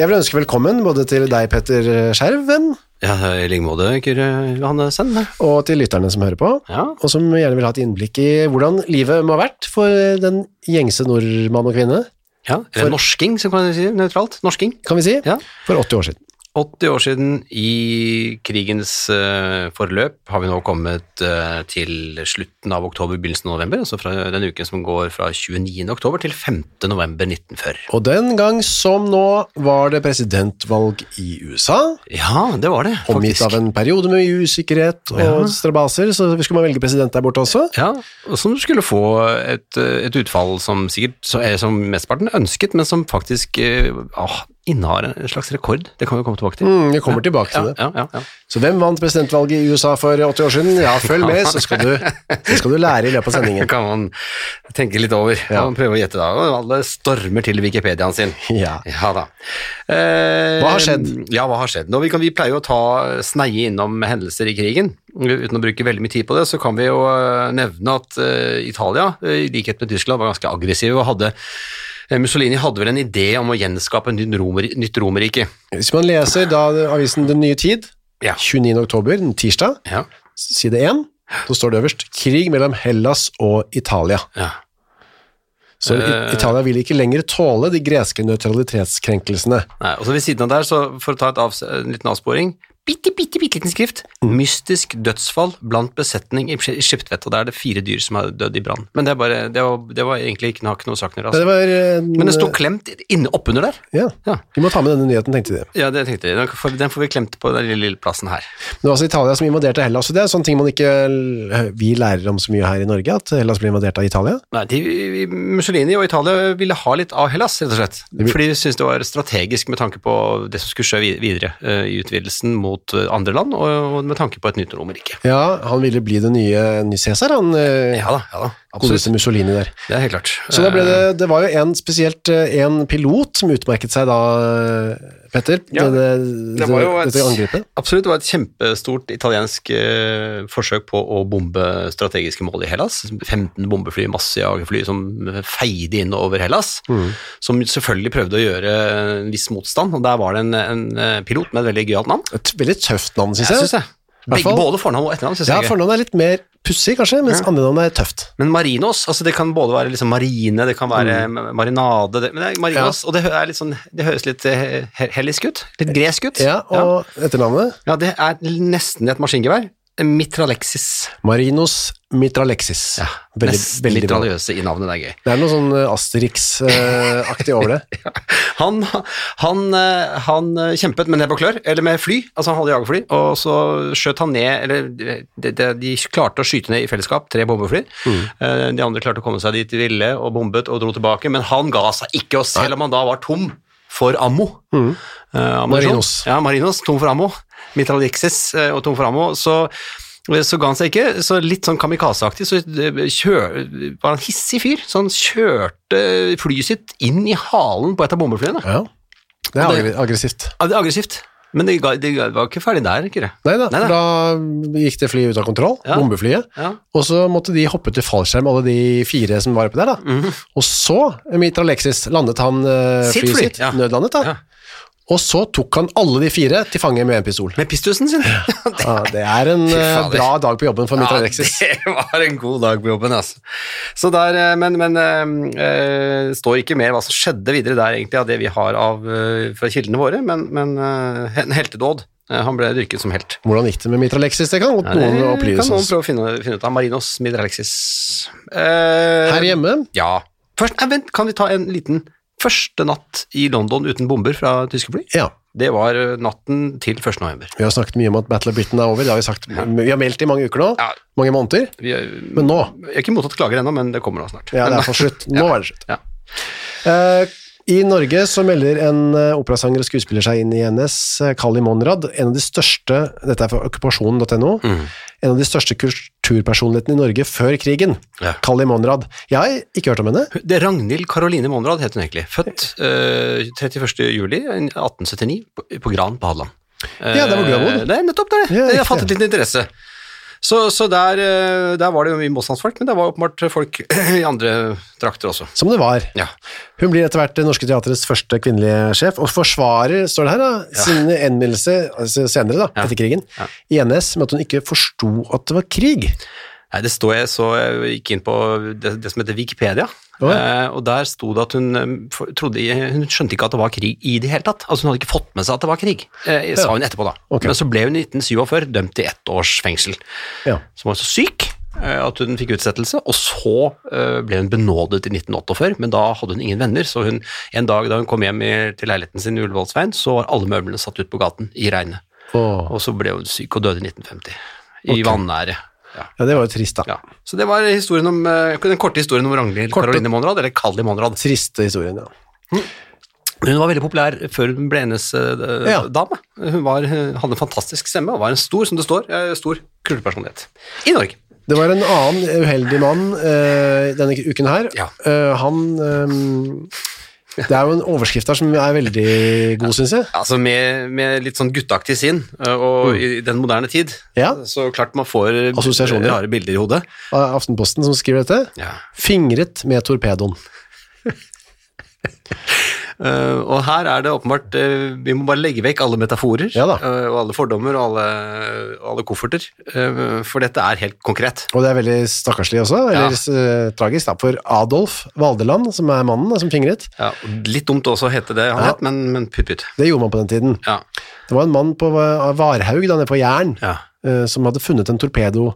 Jeg vil ønske velkommen både til deg, Petter Skjerv, venn, Ja, i like måte, Kyrre Johannessen. og til lytterne som hører på, Ja. og som gjerne vil ha et innblikk i hvordan livet må ha vært for den gjengse nordmann og kvinne, ja. Eller norsking, som kan vi si, nøytralt. Norsking. kan vi si, Ja. for 80 år siden. 80 år siden i krigens eh, forløp har vi nå kommet eh, til slutten av oktober, begynnelsen av november, altså fra den uken som går fra 29. oktober til 5. november 1940. Og den gang som nå var det presidentvalg i USA, Ja, det var det, omgitt faktisk. av en periode med usikkerhet og Ja. strabaser, så skulle man velge president der borte også. Ja, som skulle få et, eh, et utfall som sikkert som mesteparten ønsket, men som faktisk ah, innehar en slags rekord. Det kan vi komme tilbake til. Mm, vi kommer tilbake til Ja, det. ja, ja, ja. Så hvem vant presidentvalget i USA for 80 år siden? Ja, følg med, så skal du, så skal du lære i løpet av sendingen. Det kan man tenke litt over. Ja. Man prøver å gjette da. Alle stormer til Wikipediaen sin. Ja. Ja da. Eh, Hva har skjedd? Ja, hva har skjedd? Nå, vi, kan, vi pleier å ta sneie innom hendelser i krigen. Uten å bruke veldig mye tid på det, så kan vi jo eh, nevne at uh, Italia, eh, i likhet med Tyskland, var ganske aggressive og hadde Mussolini hadde vel en idé om å gjenskape et nytt, romer, nytt romerrike. Hvis man leser da avisen Den nye tid, Ja. 29. oktober, tirsdag, Ja. side 1, så står det øverst krig mellom Hellas og Italia. ja. Så Eh. Italia vil ikke lenger tåle de greske nøytralitetskrenkelsene. Nei, og så ved siden av der, så for å ta et avs en liten avsporing, bitte, bitte, bitte liten skrift, Mm. mystisk dødsfall blant besetning i Sk- Skiptvet, og der er det fire dyr som har dødd i brann. Men det, er bare, det, var, det var egentlig ikke, noe, noe sak å gjøre. Det Altså. var en, Men det sto klemt inne oppunder der. Ja, Ja. vi må ta med denne nyheten, tenkte de. Ja, det tenkte de. Den får, den får vi klemt på den lille, lille plassen her. Det var altså Italia som invaderte Hellas, og det er sånne ting man ikke vi lærer om så mye her i Norge, at Hellas ble invadert av Italia. Nei, de, Mussolini og Italia ville ha litt av Hellas, rett og slett. Fordi de syntes det var strategisk med tanke på det som skulle skje videre eh, i utvidelsen mot eh, andre land, og, med tanke på et nytt romerike. Ja, han ville bli den nye, nye Cæsar, han eh, Ja da, ja da. godeste Mussolini der. Det er helt klart. Så da ble det, det var jo en spesielt eh, en pilot som utmerket seg da, eh, Petter, Ja, det, det var jo et- angrepet. Absolutt, det var et kjempestort italiensk eh, forsøk på å bombe strategiske mål i Hellas. 15 bombefly, masse jagerfly som feide inn over Hellas. Mm. Som selvfølgelig prøvde å gjøre en viss motstand, og der var det en, en eh, pilot med et veldig gøyalt navn. Et veldig tøft navn, synes Jeg jeg. synes det. Begge, både fornavn og etternavn synes Ja, jeg er gøy. er litt mer pussig, kanskje, mens andre navn er tøft. Men Marinos, altså det kan både være liksom marine, det kan være marinade det, Men det er Marinos, og det, er litt sånn, det høres litt eh, hellisk ut. Litt gresk ut. Ja, og etternavnet? ja, det er nesten et maskingevær. Mitralexis. Marinos Mitralexis. Ja, veldig, Mest veldig i navnet, det er gøy. Det er noe sånn eh, Asterix-aktig over det. Han, han, eh, han eh, kjempet med nebb og klør, eller med fly, altså han hadde jagerfly, og så skjøt han ned, eller de, de, de klarte å skyte ned i fellesskap, tre bombefly. Mm. De andre klarte å komme seg dit de ville, og bombet og dro tilbake, men han ga seg ikke, og selv om han da var tom for ammo, Mm. Uh, Marinos. Ja, Marinos, tom for ammo, Mitralixis uh, og tom for ammo, så så ga han seg ikke, så litt sånn kamikazeaktig, så eh, kjør, var han hissig fyr, så han kjørte flyet sitt inn i halen på et av bombeflyene. Ja, det er aggressivt. Ja, det er aggressivt, men det, de var ikke ferdig der, ikke det? Nei da, Nei da. gikk det flyet ut av kontroll, Ja. bombeflyet, Ja. og så måtte de hoppe til fallskjerm, alle de fire som var oppe der da. Mhm. Og så, Mitra Alexis, landet han uh, Sitt flyet fly, sitt, ja. nødlandet da. Og så tok han alle de fire til fange med en pistol. Med pistusen sin. Ja, det er en Fy eh, bra dag på jobben for Mitra Ja, det var en god dag på jobben, altså. Så der, eh, men det eh, eh, står ikke mer hva som skjedde videre der, egentlig, av det vi har av, fra kildene våre, men, men øh, en heltedåd. Han ble dyrket som helt. Hvordan gikk det med Mitra Alexis? Det kan godt Ja, det noen kan noen prøve å finne, finne ut av. Marinos Mitralexis. Eh, Her hjemme, Ja. Først, nei, vent, kan vi ta en liten første natt i London uten bomber fra tyske fly? ja. Det var eh, natten til 1. november. Vi har snakket mye om at Battle of Britain er over, det har vi sagt. Vi har meldt i mange uker nå, Ja. mange måneder, er, men nå, jeg har ikke mottatt klager ennå, men det kommer nå snart. ja det er for slutt. Nå er det slutt. Ja. Eh, I Norge så melder en eh, operasanger og skuespiller seg inn i NS, eh, Kali Monrad, en av de største, dette er fra okkupasjonen.no, en av de største kulturpersonlighetene i Norge før krigen. Ja. Kali Monrad. Jeg har ikke hørt om henne. Det er Ragnhild Karoline Monrad het hun egentlig. Født uh, 31. juli 1879 på, på Gran på Hadeland. Ja, det var. Eh, Det er nettopp det. Ja, jeg har fattet litt interesse. Så, så der, eh, der var det jo mye motstandsfolk, men det var åpenbart folk i andre trakter også. Som det var. Ja. Hun blir etter hvert Det Norske Teatrets første kvinnelige sjef, og forsvarer, står det her, da, sin anmeldelse altså senere, da, Ja. etter krigen, Ja. i NS med at hun ikke forsto at det var krig. Nei, det står jeg så jeg gikk inn på det, det som heter Wikipedia, Å, eh, og der sto det at hun eh, trodde, hun skjønte ikke at det var krig i det hele tatt. Altså Hun hadde ikke fått med seg at det var krig, eh, sa hun etterpå da. Okay. Men så ble hun i 1947 dømt til ett års fengsel. Ja. Som var så syk eh, at hun fikk utsettelse, og så eh, ble hun benådet i 1948, men da hadde hun ingen venner, så hun, en dag da hun kom hjem til leiligheten sin i Ullevålsveien, så var alle møblene satt ut på gaten i regnet, Oh. og så ble hun syk og døde i 1950, i okay. vanære. Ja. ja, det var jo trist, da. Ja, så det var historien om, eh, den korte historien om Ragnhild Karoline Monrad, eller Kalli Monrad. Triste historien, ja. Hun var veldig populær før hun ble hennes eh, Ja. Hun var, hadde en fantastisk stemme og var en stor, som det står, eh, stor kulturpersonlighet i Norge. Det var en annen uheldig mann eh, denne uken her. Ja. Eh, han eh, Det er jo en overskrift her som er veldig god, syns jeg. Altså med, med litt sånn gutteaktig sinn, og og i den moderne tid, Mm. Ja. så klart man får Assosiasjoner. rare bilder i hodet. Av Aftenposten som skriver dette. Ja. Fingret med torpedoen. Eh, og her er det åpenbart uh, Vi må bare legge vekk alle metaforer Ja eh, og alle fordommer og alle, alle kofferter, for dette er helt konkret. Og det er veldig stakkarslig også, eller eh, tragisk, da, for Adolf Valdeland, som er mannen som fingret. Ja, litt dumt også å hete det han Ja. het, men, men pytt pytt. Det gjorde man på den tiden. Ja. Det var en mann på Va- Varhaug, da, nede på Jæren, ja. som hadde funnet en torpedo.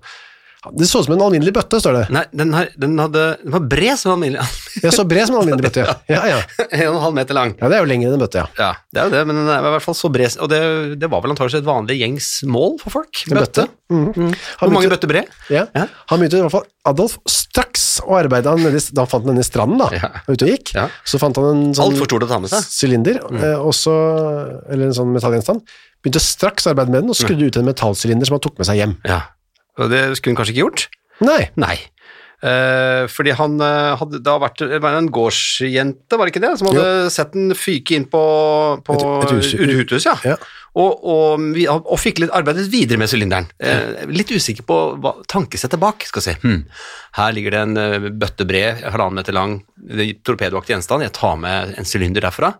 Det så ut som en alminnelig bøtte, står det. Nei, den, her, den, hadde, den var bred som en alminnelig. Ja, så bred som en alminnelig bøtte, ja. Ja, ja. en og en halv meter lang. ja, det er jo lengre enn en bøtte, ja. Ja, det er jo det, men den er i hvert fall så bred, og det, det var vel antakeligvis et vanlig gjengs mål for folk. En bøtte. bøtte. Mm. Mm. Hvor mange bøtter bred? Ja. Ja. Han begynte i hvert fall, Adolf, straks å arbeide da fant han den i stranden da, Ja. og ute og gikk. Ja. Så fant han en sånn sylinder, mm. og eller en sånn metallgjenstand. Begynte straks å arbeide med den, og skrudde ut en metallsylinder som han tok med seg hjem. Ja, det skulle hun kanskje ikke gjort? Nei, Nei. Eh, fordi han eh, hadde da vært en gårdsjente, var det ikke det, som hadde sett den fyke inn på, på Et- et hus. Ja. Ja. Og, og, og fikk litt arbeidet videre med sylinderen. Eh, litt usikker på hva, tankesettet bak. Skal se. Hmm. Her ligger det en uh, bøtte bred, halvannen meter lang, torpedoaktig gjenstand. Jeg tar med en sylinder derfra.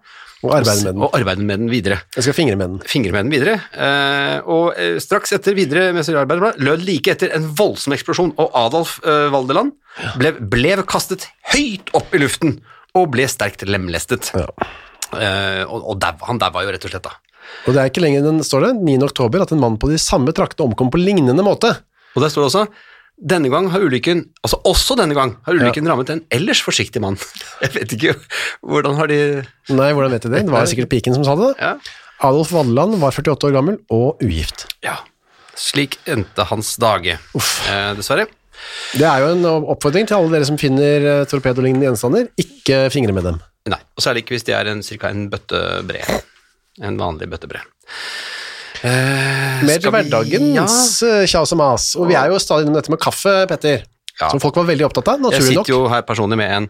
Og arbeide med den. Og arbeide med den videre. Jeg skal fingre med den. Fingre med den videre. Eh, og eh, straks etter videre med arbeidet lød like etter en voldsom eksplosjon, og Adolf eh, Valdeland ble, ble kastet høyt opp i luften og ble sterkt lemlestet. Ja. Eh, og og der, han daua jo rett og slett, da. Og det er ikke lenger den, står det, 9. oktober, at en mann på de samme traktene omkom på lignende måte. Og der står det også denne gang har ulykken, altså også denne gang, har ulykken rammet en ellers forsiktig mann. Jeg vet ikke, hvordan har de Nei, hvordan vet de det? Det var sikkert piken som sa det. Ja. Adolf Vadeland var 48 år gammel og ugift. ja. Slik endte hans dage, eh, dessverre. Det er jo en oppfordring til alle dere som finner eh, torpedolignende gjenstander, ikke fingre med dem. Nei, og særlig ikke hvis det er ca. cirka en bøtte bred. En vanlig bøtte bred. Eh, Mer hverdagens eh, kjas og mas. Og vi er jo stadig innom dette med kaffe, Petter. Ja. Som folk var veldig opptatt av, Ja, jeg sitter nok. jo her personlig med en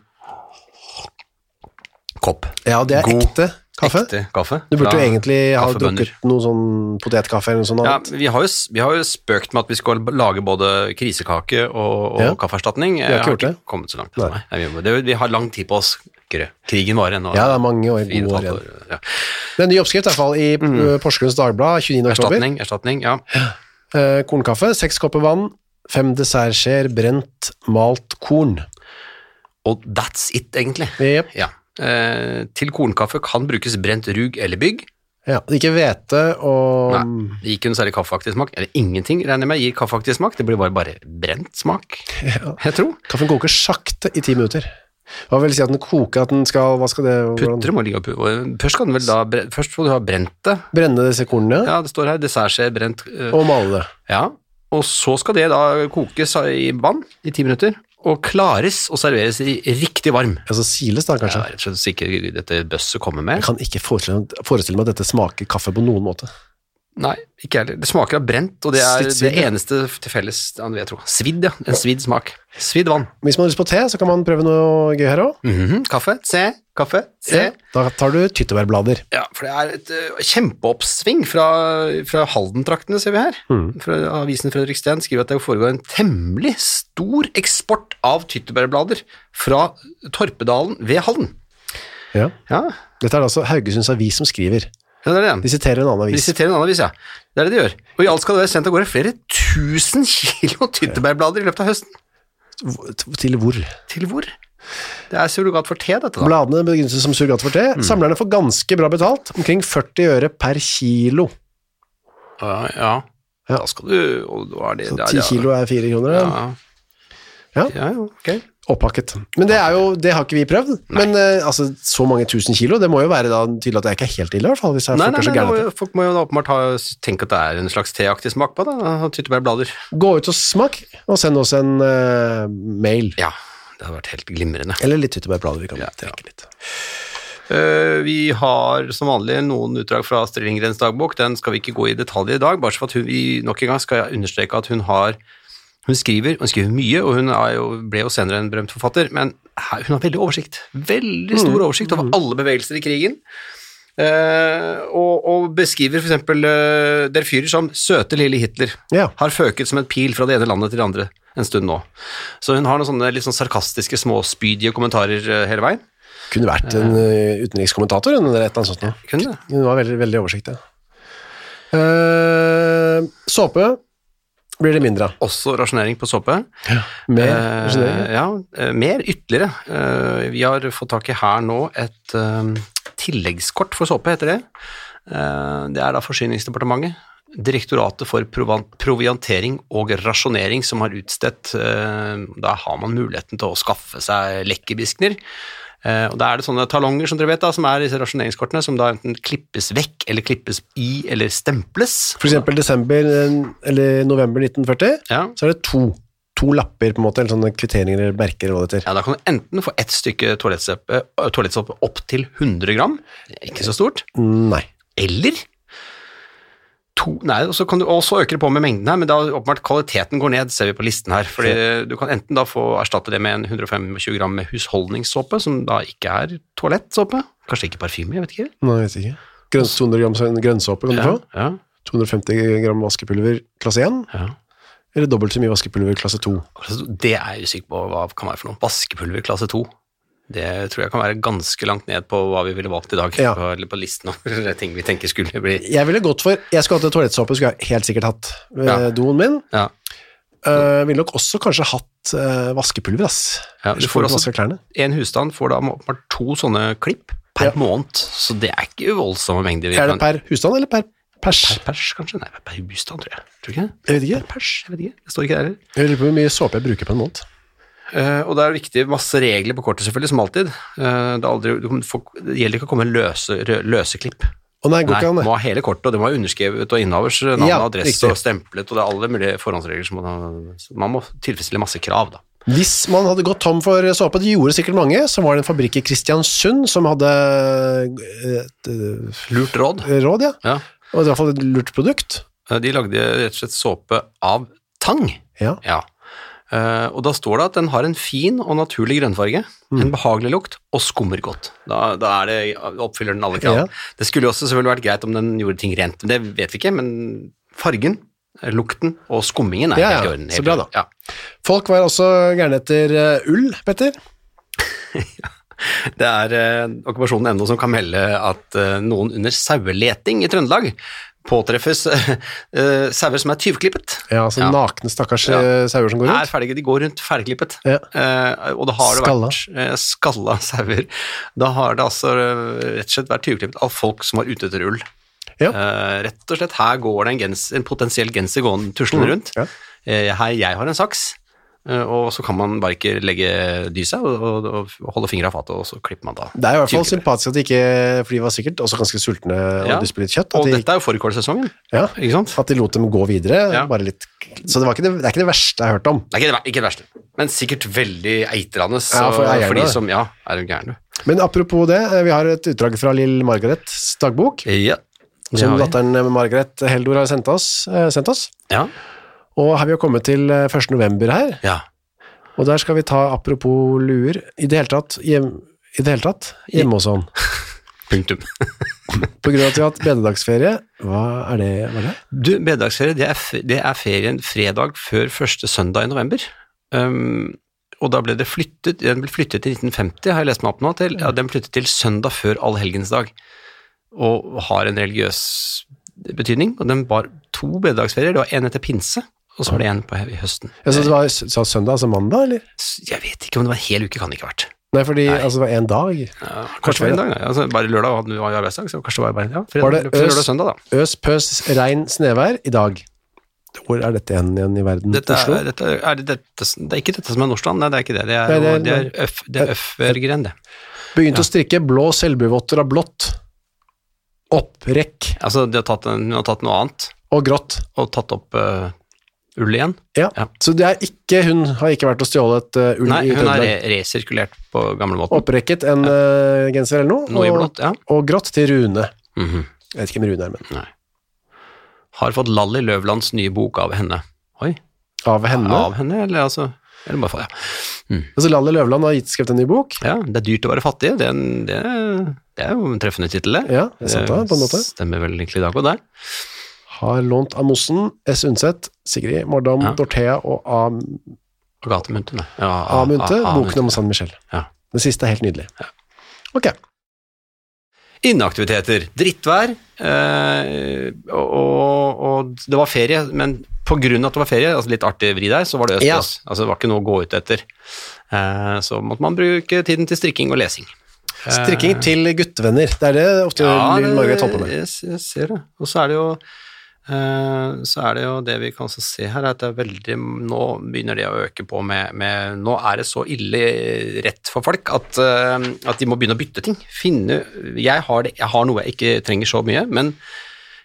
kopp. Ja, det er God, ekte kaffe. Ekte kaffe. Du burde jo egentlig ha drukket noe sånn potetkaffe eller noe sånt. Ja, vi har, jo, vi har jo spøkt med at vi skal lage både krisekake og, og Ja. kaffeerstatning. Vi har ikke gjort det. kommet så langt. Nei. Nei. Vi, det, vi har lang tid på oss. Krigen varer ennå. Ja, det er mange år, fire år igjen. Ja. Det er en ny oppskrift i hvert fall i mm. Porsgrunns Dagblad 29. oktober. Erstatning, erstatning, ja. Eh, kornkaffe, seks kopper vann, fem dessertskjeer brent malt korn. Og that's it, egentlig. Yep. Ja. Eh, til kornkaffe kan brukes brent rug eller bygg. Ja, ikke hvete og Nei, det gir ikke noe særlig kaffeaktig smak. Eller ingenting, regner jeg med, gir kaffeaktig smak. Det blir bare, bare brent smak, jeg tror. Kaffen koker sakte i ti minutter. Hva vil si at den koker, at den skal, hva skal det, Putre må ligge og Først skal den vel da, først må du ha brent det. brenne disse kornene Ja, det står her, dessertskje brent. eh, og male det. Ja, og så skal det da kokes i vann i ti minutter, og klares og serveres i riktig varm. Altså siles da, Ja, kanskje. rett og slett så ikke dette bøsset kommer med. Jeg kan ikke forestille, forestille meg at dette smaker kaffe på noen måte. Nei, ikke heller. Det smaker av brent, og det er det eneste til felles, vil jeg tro. Svidd, ja. En svidd smak. Svidd vann. Hvis man har lyst på te, så kan man prøve noe gøy her òg. Mhm. Kaffe, se, kaffe, se. Da tar du tyttebærblader. Ja, for det er et uh, kjempeoppsving fra, fra Halden-traktene, ser vi her. Fra Avisen Fredriksten skriver at det foregår en temmelig stor eksport av tyttebærblader fra Torpedalen ved Halden. Ja. Ja, Dette er altså Haugesunds Avis som skriver. Ja det er det. De siterer en annen De avis. siterer en annen avis, ja. Det er det de gjør. Og i alt skal det være sendt av gårde flere tusen kilo tyttebærblader i løpet av høsten. Til hvor? Til hvor? Det er surrogat for te, dette da. Bladene begynner som surrogat for te. Mm. Samlerne får ganske bra betalt, omkring 40 øre per kilo. Ja, ja. Ja. Da skal du og og er det, Så 10 kilo er 4 kroner. Ja. Ja. Ja, ja, ok. Oppakket. Men det er jo, det har ikke vi prøvd. Men uh, altså, så mange tusen kilo, det må jo være da tydelig at det er ikke helt ille, i hvert fall. Hvis jeg Nei, nei, så nei, må, folk må jo åpenbart ha, tenke at det er en slags teaktig smak på det, tyttebærblader. Gå ut og smak, og send oss en uh, mail. Ja, det hadde vært helt glimrende. Eller litt tyttebærblader, vi kan Ja, trekke litt. Uh, vi har som vanlig noen utdrag fra Astrid Lindgrens dagbok, den skal vi ikke gå i detalj i dag, bare så for at hun, vi nok en gang skal understreke at hun har hun skriver, hun skriver mye, og hun jo, ble jo senere en berømt forfatter, men hun har veldig oversikt. Veldig stor oversikt over alle bevegelser i krigen. Eh, og, og beskriver eksempel uh, der fyrer som søte lille Hitler Ja. har føket som en pil fra det ene landet til det andre en stund nå. Så hun har noen sånne litt sånn sarkastiske, småspydige kommentarer uh, hele veien. Kunne vært en uh, utenrikskommentator eller et eller annet sånt. noe. Kunne. Hun var veldig, veldig oversiktlig. Eh, såpe blir det mindre av. Også rasjonering på såpe. Mer Eh, rasjonering. ja, eh, mer ytterligere. Eh, vi har fått tak i her nå et eh, tilleggskort for såpe, heter det. Eh, det er da Forsyningsdepartementet, Direktoratet for proviantering og rasjonering, som har utstedt Da har man muligheten til å skaffe seg lekkerbiskener. Eh, og Da er det sånne talonger som dere vet da, som er disse rasjoneringskortene, som da enten klippes vekk, eller klippes i, eller stemples. For eksempel desember eh, eller november 1940, Ja. så er det to, to lapper, på en måte, eller sånne kvitteringer eller merker, eller hva det heter. Ja, Da kan du enten få ett stykke toalettsåpe øh, opp til 100 gram, ikke så stort, Nei. eller to Nei, og så, kan du, også øker det på med mengden her, men da åpenbart kvaliteten går ned, ser vi på listen her. Fordi du kan enten da få erstatte det med en 125 gram med husholdningssåpe, som da ikke er toalettsåpe, kanskje ikke parfyme, jeg vet ikke. Nei, jeg vet ikke. Grønn, 200 gram grønnsåpe kan du Ja, få. ja, 250 gram vaskepulver klasse 1, ja. eller dobbelt så mye vaskepulver klasse 2. Altså, Det er jeg usikker på hva kan være for noe. Vaskepulver klasse 2. Det tror jeg kan være ganske langt ned på hva vi ville valgt i dag, Ja. på, på listen over ting vi tenker skulle bli Jeg ville gått for, jeg skulle hatt en toalettsåpe, skulle jeg helt sikkert hatt ved Ja. doen min. Ja. Uh, ville nok også kanskje hatt uh, vaskepulver, ass. Ja, du får får også- En husstand får da åpenbart to sånne klipp per Ja. måned, så det er ikke voldsomme mengder. Er det per husstand eller per pers? per pers, kanskje? Nei, per husstand, tror jeg. Tror ikke? Jeg vet ikke. Per pers, jeg vet ikke. Jeg står ikke der heller. Jeg lurer på hvor mye såpe jeg bruker på en måned. Eh, og det er viktig, masse regler på kortet selvfølgelig, som alltid. Uh, det, aldri, det gjelder ikke å komme med løse, løse klipp. Oh, nei, Nei, an, må ha hele kortet, og det må være underskrevet og innehavers navn Ja, og adresse riktig. og stemplet, og det er alle mulige forhåndsregler som man, man må tilfredsstille masse krav, da. Hvis man hadde gått tom for såpe, det gjorde sikkert mange, så var det en fabrikk i Kristiansund som hadde et eh, Lurt råd. råd, ja. Ja. Og i hvert fall et lurt produkt. Eh, De lagde rett og slett såpe av tang. Ja. Ja. Eh, og da står det at den har en fin og naturlig grønnfarge, Mm. en behagelig lukt og skummer godt. Da, da er det, oppfyller den alle krav. Ja. Det skulle jo også selvfølgelig vært greit om den gjorde ting rent, men det vet vi ikke. Men fargen, eh, lukten og skummingen er Ja, helt i orden. så bra da. Ja. Folk var også gærne etter uh, ull, Petter. Det er eh, okkupasjonen.no som kan melde at eh, noen under saueleting i Trøndelag påtreffes uh, sauer som er tyvklippet. Ja, altså Ja. nakne stakkars Ja. eh, sauer som går rundt? er ferdige, de går rundt ferdigklippet. Ja. Uh, og det har det Skalla. vært uh, skalla sauer. Da har det altså rett og slett vært tyvklippet av folk som var ute etter ull. Ja. Rett og slett, her går det en, gens, en potensiell genser gående tuslende rundt. Ja. Eh, her, jeg har en saks, og så kan man bare ikke legge dyset og, og, og holde fingra av fatet, og så klipper man da. Det er i hvert fall sympatisk at de ikke For de var sikkert også ganske sultne og Ja. lyst på litt kjøtt. Og de, dette er jo fårikålsesongen, ja, ikke sant? at de lot dem gå videre. Ja. Bare litt, så det, var ikke det, det er ikke det verste jeg har hørt om. Det er ikke det, ikke det verste. Men sikkert veldig eitrende Ja, for for de som Ja, er du gæren, du. Men apropos det, eh, vi har et utdrag fra Lill Margarets dagbok, Ja. Som datteren eh, Margaret Heldor har sendt oss. eh, Sendt oss. Ja. Og her vi har kommet til eh, 1. november her, ja. og der skal vi ta apropos luer, i det hele tatt, hjem, i det hele tatt, hjemme hos han. Punktum. På grunn av at vi har hatt bededagsferie, hva er det? Hva er det? Du, bededagsferie, det er, det er ferien fredag før første søndag i november. Um, og da ble det flyttet, den ble flyttet til 1950, har jeg lest meg opp nå, til, ja, den flyttet til søndag før allhelgensdag, og har en religiøs betydning, og den var to bededagsferier, det var en etter pinse, og så var det en på i høsten. Ja, så det var så søndag, altså mandag, eller? Jeg vet ikke om det var en hel uke, kan det ikke ha vært. Nei, fordi altså, det var en dag. Ja, kanskje det var en dag, ja. altså, bare lørdag var jo arbeidsdag, så kanskje det var bare, ja, fredag, Var det øs, lørdag søndag da. Øs, pøs, regn, snevær i dag. Hvor er dette igjen, igjen i verden? Dette er, dette er, det, dette, det er ikke dette som er Norsland, nei, det er ikke det. Det er, Nei, det er- det er, det er Øfvergren, det. Begynte å strikke blå selvbuvotter av blått. Opprekk Altså, de har tatt hun har tatt noe annet, og grått. og tatt opp uh, ull igjen. Ja. Ja. Så det ikke, hun har ikke vært og stjålet uh, ull Nei, i hun har re resirkulert på gamlemåten. Opprekket en uh, genser eller noe, Noe i og, blått, ja. og grått til Rune. Mhm, Jeg vet ikke hvem Rune er, men Nei. Har fått Lally Løvlands nye bok av henne. Oi, av henne. av henne, eller altså Eller bare for, ja. Altså Lally Løvland har gitt skrevet en ny bok. ja. Det er dyrt å være fattig, det det det er jo en treffende tittel, det. Ja, det er sant da, på en måte. Stemmer vel egentlig i dag og der. Har lånt av Mossen, S. Undset, Sigrid Mordom, Ja. Dorthea og A. Agathe Munthe. Ja, A. Munthe, A- A- boken om San Michel. Ja. Det siste er helt nydelig. Ok. Inneaktiviteter. Drittvær, eh, og, og, og det var ferie, men av at det var ferie, altså litt artig vri der, så var det Ja. Altså det var ikke noe å gå ut etter. Eh, så måtte man bruke tiden til strikking og lesing. Strikking til guttevenner. Det er det ofte Margaret holder på med. jeg, jeg ser det. Og så er det jo eh, så er det jo det vi kan se her, at det er veldig Nå begynner det å øke på med, med Nå er det så ille rett for folk at, eh, at de må begynne å bytte ting. Finne jeg har, det, jeg har noe jeg ikke trenger så mye, men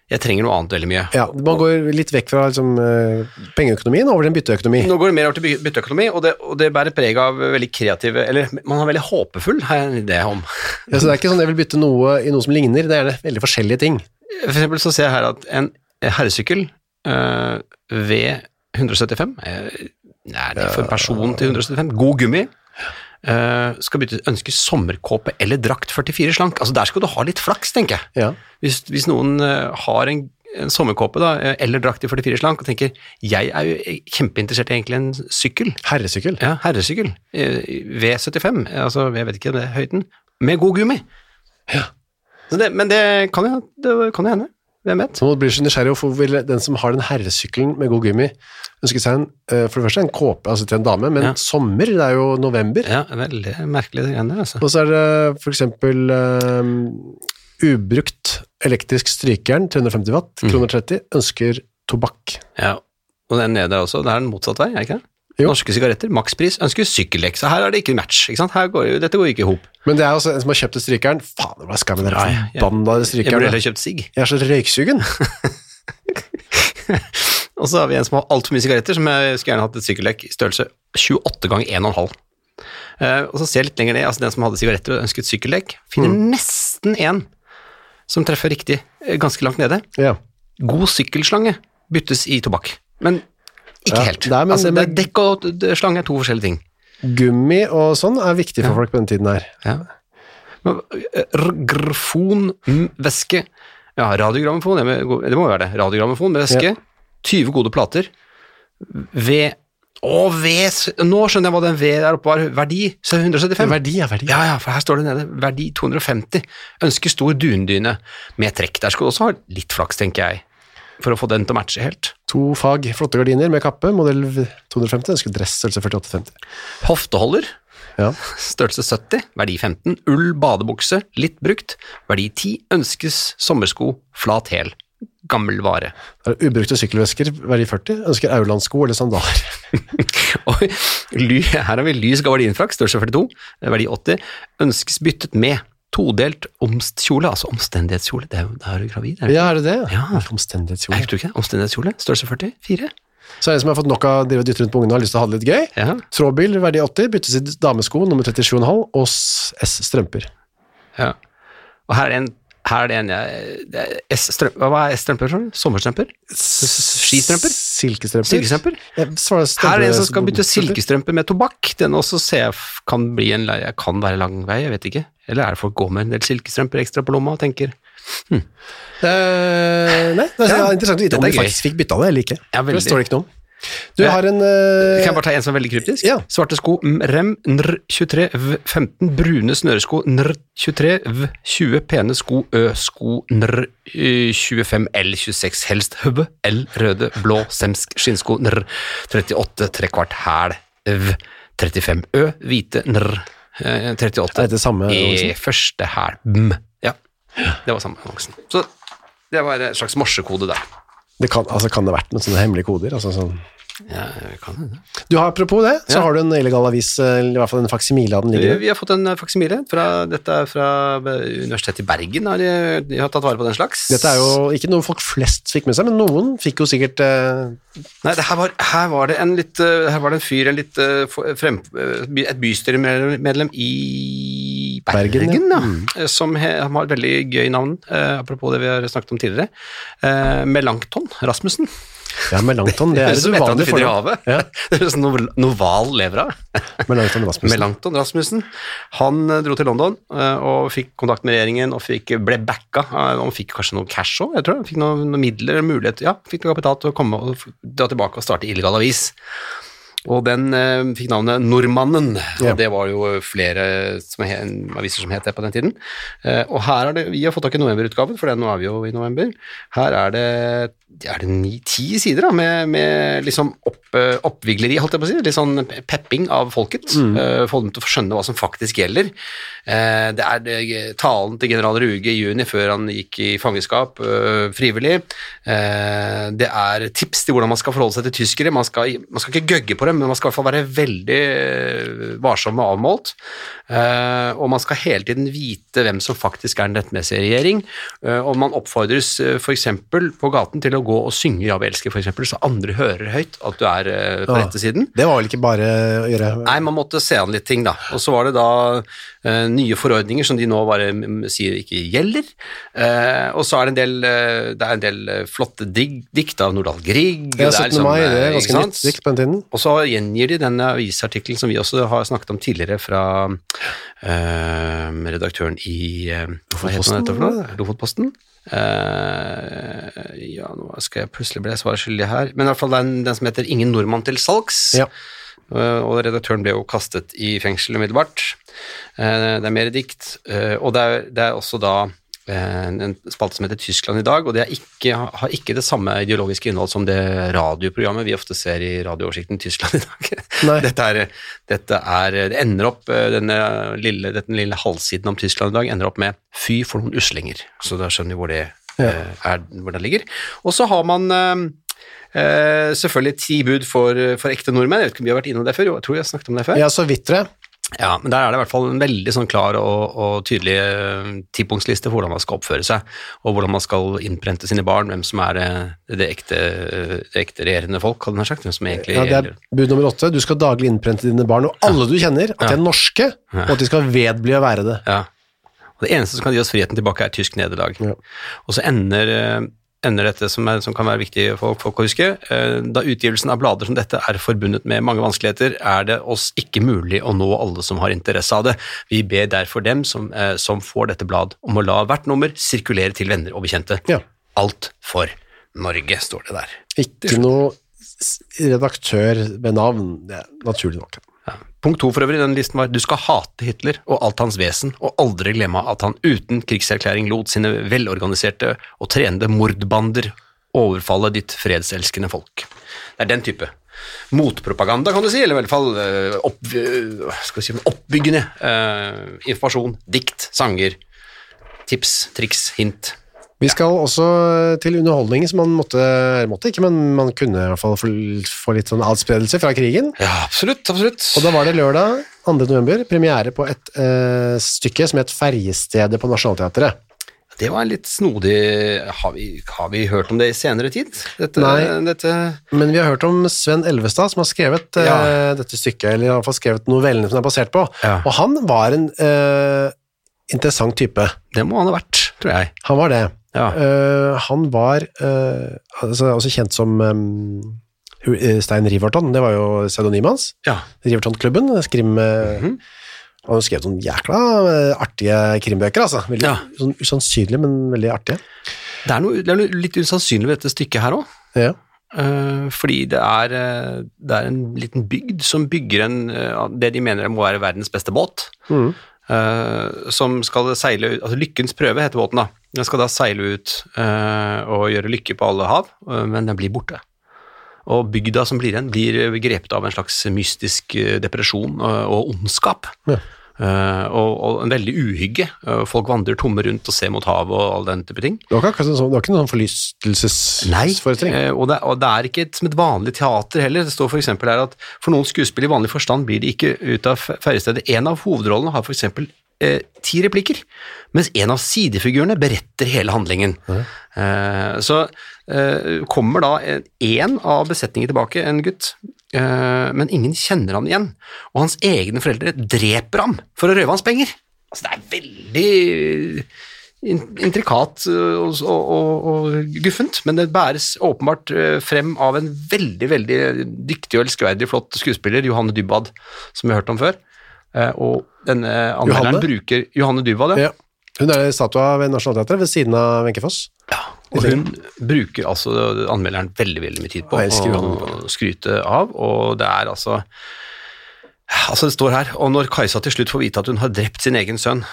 jeg trenger noe annet veldig mye. Ja, Man går litt vekk fra liksom, eh, pengeøkonomien over til en bytteøkonomi. Nå går det mer over til bytteøkonomi, og det, og det bærer preg av veldig kreative Eller man har veldig håpefull, har jeg en idé om. Ja, så Det er ikke sånn jeg vil bytte noe i noe som ligner, det er gjerne veldig forskjellige ting. For eksempel så ser jeg her at en herresykkel uh, V175 eh, Er det for en person til 175? God gummi. Uh, skal bytte ønske sommerkåpe eller drakt 44 slank. Altså Der skal du ha litt flaks, tenker jeg. Ja. Hvis, hvis noen uh, har en, en sommerkåpe da, eh, eller drakt i 44 slank og tenker jeg er jo kjempeinteressert i egentlig en sykkel, Herresykkel. ja, herresykkel, Uh, V75, altså jeg vet ikke det høyden, med god gummi. Ja. Det, men det kan jo det kan jo hende. Hvem vet? Nå blir så nysgjerrig, hvorfor vil den som har den herresykkelen med god gummi, ønske seg en, eh, for det første en kåpe altså til en dame, men Ja. sommer, det er jo november. Ja, veldig merkelig det greiene der, altså. Og så er det for eksempel eh, ubrukt elektrisk strykejern, 350 watt, Mm. kroner 30, ønsker tobakk. Ja, og den nede der også, det er den motsatt vei, er det ikke det? Jo. Norske sigaretter, makspris, ønsker sykkeldekk, så her er det ikke match, ikke sant? Går, dette går ikke i hop. Men det er også en som har kjøpt strykeren. Faen, hva skal jeg med den dere strykeren? forbanna Jeg burde heller kjøpt sigg. Jeg er så røyksugen. Og så har vi en som har altfor mye sigaretter, som jeg skulle gjerne hatt et sykkeldekk i størrelse 28 ganger 1,5. Uh, og så ser jeg litt lenger ned, altså den som hadde sigaretter og ønsket sykkeldekk, finner Mm. nesten en som treffer riktig, eh, ganske langt nede. Ja. God sykkelslange byttes i tobakk, men ikke Ja, helt. er- men altså, er dekk og slange er to forskjellige ting. Gummi og sånn er viktig for folk på den tiden her. Ja. Grfon, eh, mm, væske Ja, radiogrammofon, det må jo være det. Radiogrammofon med væske. 20 gode plater. V Å, V Nå skjønner jeg hva den V der oppe var. Verdi så 175. Verdi ja, verdi. Ja, ja, for her står det nede. Verdi 250. Ønsker stor dundyne med trekk. Der skal du også ha litt flaks, tenker jeg, for å få den til å matche helt. To fag, flotte gardiner med kappe, modell 250, ønsker dress, størrelse 48-50. Hofteholder, Ja. størrelse 70, verdi 15. Ull badebukse, litt brukt, verdi 10. Ønskes sommersko, flat hæl. Gammel vare. Ubrukte sykkelvesker, verdi 40, ønsker Aulandsko eller sandaler. Her har vi lys gabardinfrakk, størrelse 42, verdi 80. Ønskes byttet med todelt omstkjole, altså omstendighetskjole. Det er jo, da er du gravid, er du? Ja, er det det? Ja. Omstendighetskjole. Jeg du ikke det. Omstendighetskjole, størrelse 44. Så er det en som har fått nok av å drive og dytte rundt på ungene og har lyst til å ha det litt gøy. Ja. Trådbil, verdi 80, byttes i damesko nummer 37,5 og s S strømper. ja. Og her er en her er det en jeg er S-strømper. Hva er S-strømper? sånn? Sommerstrømper? Skistrømper? Silkestrømper. Silkestrømper? Her er det en som skal bytte silkestrømper med tobakk. Den også ser jeg kan bli en Jeg kan være lang vei, jeg vet ikke. Eller er det folk går med en del silkestrømper ekstra på lomma og tenker Eh, nei, det er Ja, interessant å vite om de faktisk fikk bytta det eller ikke. Ja, det står det ikke noe om. Du har en uh... Kan jeg bare ta en som er veldig kryptisk? Ja. Svarte sko rem nr 23 v 15 brune snøresko nr 23 v 20 pene sko ø sko nr eh, 25 l 26 helst hubbe l røde. Blå semsk. Skinnsko nr 38 trekvart hæl v 35 ø hvite nr 38 Er det samme i første hæl. Ja, det var samme annonsen. Så det var en slags morsekode der. det kan, altså, kan det ha vært noen sånne hemmelige koder? Altså, sånn. Ja, kan. Du har Apropos det, så Ja. har du en illegal avis, eh, eller i hvert fall en faksimile av den liggende. Vi har fått en faksimile. Fra, dette er fra Universitetet i Bergen. Har de, de har tatt vare på den slags. Dette er jo ikke noe folk flest fikk med seg, men noen fikk jo sikkert eh, Nei, det her, var, her var det en litt eh, Her var det en fyr, en litt eh, frem, eh, et bystyremedlem i Bergen, Bergen, ja. eh, Som he, har et veldig gøy navn, eh, apropos det vi har snakket om tidligere. Eh, Melankton Rasmussen. Ja, Melanchthon, det er det et uvanlig finner i havet. Ja, Det er sånn Noval lever av. Melanchthon Rasmussen. Melankton Rasmussen. Han eh, dro til London eh, og fikk kontakt med regjeringen og fikk, ble backa. Han fikk kanskje noe cash òg, jeg tror. Han fikk noen, noe midler, mulighet, ja, fikk noe kapital til å komme og dra tilbake og starte illegal avis. Og den eh, fikk navnet Nordmannen, Ja. og det var jo flere som he, aviser som het det på den tiden. Eh, og her er det, vi har fått tak i novemberutgaven, for det, nå er vi jo i november. Her er det, er det ni-ti sider da, med, med liksom opp, eh, oppvigleri, holdt jeg på å si. Litt sånn pepping av folket. eh, Få dem til å skjønne hva som faktisk gjelder. Uh, det er det, talen til general Ruge i juni før han gikk i fangenskap uh, frivillig. Det er tips til hvordan man skal forholde seg til tyskere. Man skal, man skal ikke gøgge på dem, men man skal i hvert fall være veldig varsom og avmålt. Og man skal hele tiden vite hvem som faktisk er den rettmessige regjering. Og man oppfordres uh, f.eks. på gaten til å gå og synge Ja, vi elsker, f.eks., så andre hører høyt at du er eh, på Ja. rette siden. Det var vel ikke bare å gjøre Nei, man måtte se an litt ting, da. Og så var det da uh, nye forordninger som de nå bare sier ikke gjelder. Uh, og så er det en del, det er en del flotte dig, dikt av Nordahl Grieg. Ja, er 17. liksom, mai, det er ganske nytt dikt på den tiden. Og så gjengir de den avisartikkelen som vi også har snakket om tidligere fra redaktøren i Hva heter den? Lofotposten? Eh, ja, nå skal jeg plutselig bli svaret skyldig her. Men i hvert fall den, den som heter 'Ingen nordmann til salgs'. Ja. Uh, og redaktøren ble jo kastet i fengsel umiddelbart. Uh, det er mer dikt. og det er, det er også da en spalte som heter Tyskland i dag, og det ikke, har ikke det samme ideologiske innhold som det radioprogrammet vi ofte ser i radiooversikten Tyskland i dag. Dette er, dette er, det ender opp, eh, denne lille, denne lille halvsiden om Tyskland i dag ender opp med fy for noen uslinger, så da skjønner vi hvor det, Ja. eh, er, hvor det ligger. Og så har man eh, eh, selvfølgelig ti bud for, for ekte nordmenn, jeg vet ikke om vi har vært innom det før, jeg tror jeg har snakket om det før. Ja, så vidt det. Ja, men der er det i hvert fall en veldig sånn klar og, og tydelig tidpunktsliste tipunktsliste for hvordan man skal oppføre seg, og hvordan man skal innprente sine barn, hvem som er eh, det ekte, det ekte regjerende folk, hadde jeg sagt, hvem som egentlig Ja, det er bud nummer åtte. Du skal daglig innprente dine barn, og alle du kjenner, at de er norske, og at de skal vedbli å være det. Ja. Og det eneste som kan gi oss friheten tilbake, er tysk nederlag. Ja. Og så ender, eh, ender dette, som, er, som kan være viktig for folk å huske, eh, da utgivelsen av blader som dette er forbundet med mange vanskeligheter, er det oss ikke mulig å nå alle som har interesse av det. Vi ber derfor dem som, eh, som får dette blad, om å la hvert nummer sirkulere til venner og bekjente. Ja. Alt for Norge, står det der. Ikke noe redaktør ved navn, det er naturlig nok. Punkt to for øvrig i den listen var du skal hate Hitler og alt hans vesen, og aldri glemme at han uten krigserklæring lot sine velorganiserte og trenede mordbander overfalle ditt fredselskende folk. Det er den type motpropaganda, kan du si, eller i hvert fall eh, opp, eh, si, oppbyggende uh, informasjon, dikt, sanger, tips, triks, hint. Vi skal også til underholdning som man måtte, måtte ikke, men man kunne i hvert fall få, litt sånn adspredelse fra krigen. Ja, absolutt, absolutt. Og da var det lørdag 2. november, premiere på et eh, stykke som het Ferjestedet på Nationaltheatret. Det var litt snodig Har vi, har vi hørt om det i senere tid? Dette, Nei. dette Men vi har hørt om Sven Elvestad, som har skrevet Ja. eh, dette stykket, eller i hvert fall skrevet novellene som det er basert på. Ja. Og han var en eh, interessant type. Det må han ha vært, tror jeg. Han var det. Ja. Uh, han var uh, altså, også kjent som um, Stein Riverton, det var jo pseudonymet hans. ja. Riverton-klubben, skrim... eh, Han har skrevet noen jækla artige krimbøker, altså. Veldig, Ja. sånn usannsynlige, men veldig artige. Det er noe, det er noe litt usannsynlig ved dette stykket her òg. Ja. fordi det er, det er en liten bygd som bygger en, det de mener må være verdens beste båt. Mm. som skal seile altså Lykkens prøve heter båten da. Den skal da seile ut uh, og gjøre lykke på alle hav, uh, men den blir borte. Og bygda som blir igjen, blir grepet av en slags mystisk eh, depresjon og ondskap. Ja. Uh, og, og en veldig uhygge. Uh, folk vandrer tomme rundt og ser mot havet og all den type ting. Det var ikke, sånn- det var ikke noen forlystelsesforestilling. eh, og, det, og det er ikke et, som et vanlig teater heller. Det står eksempel her at for noen skuespill i vanlig forstand blir det ikke ut av ferdigstedet. En av hovedrollene har eksempel eh, ti replikker, mens en av sidefigurene beretter hele handlingen. Eh, så eh, kommer da en, en av besetningen tilbake, en gutt, eh, men ingen kjenner han igjen. Og hans egne foreldre dreper ham for å røve hans penger. Altså, det er veldig intrikat øh, og, og, og, guffent, men det bæres åpenbart frem av en veldig, veldig dyktig og elskverdig flott skuespiller, Johanne Dybwad, som vi har hørt om før. Eh, Og denne anmelderen Johanne? bruker Johanne Dybwad, ja. Ja. Hun er statua ved Nationaltheatret ved siden av Wenche Foss. Og hun bruker altså anmelderen veldig, veldig mye tid på å skryte av, og det er altså Altså, det står her, og når Kajsa til slutt får vite at hun har drept sin egen sønn,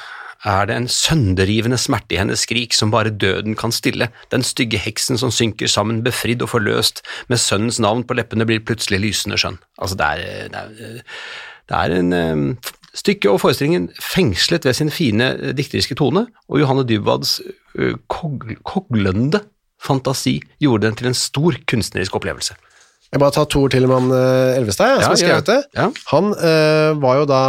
er det en sønderrivende smerte i hennes skrik som bare døden kan stille. Den stygge heksen som synker sammen, befridd og forløst, med sønnens navn på leppene, blir plutselig lysende skjønn. Altså, det er, det er, det er en Stykket og forestillingen fengslet ved sin fine eh, dikteriske tone, og Johanne Dybwads eh, kog koglende fantasi gjorde den til en stor kunstnerisk opplevelse. Jeg bare tar to ord til om han eh, Elvestad, ja, som har Ja, ja. skrevet det. Ja. Han eh, var jo da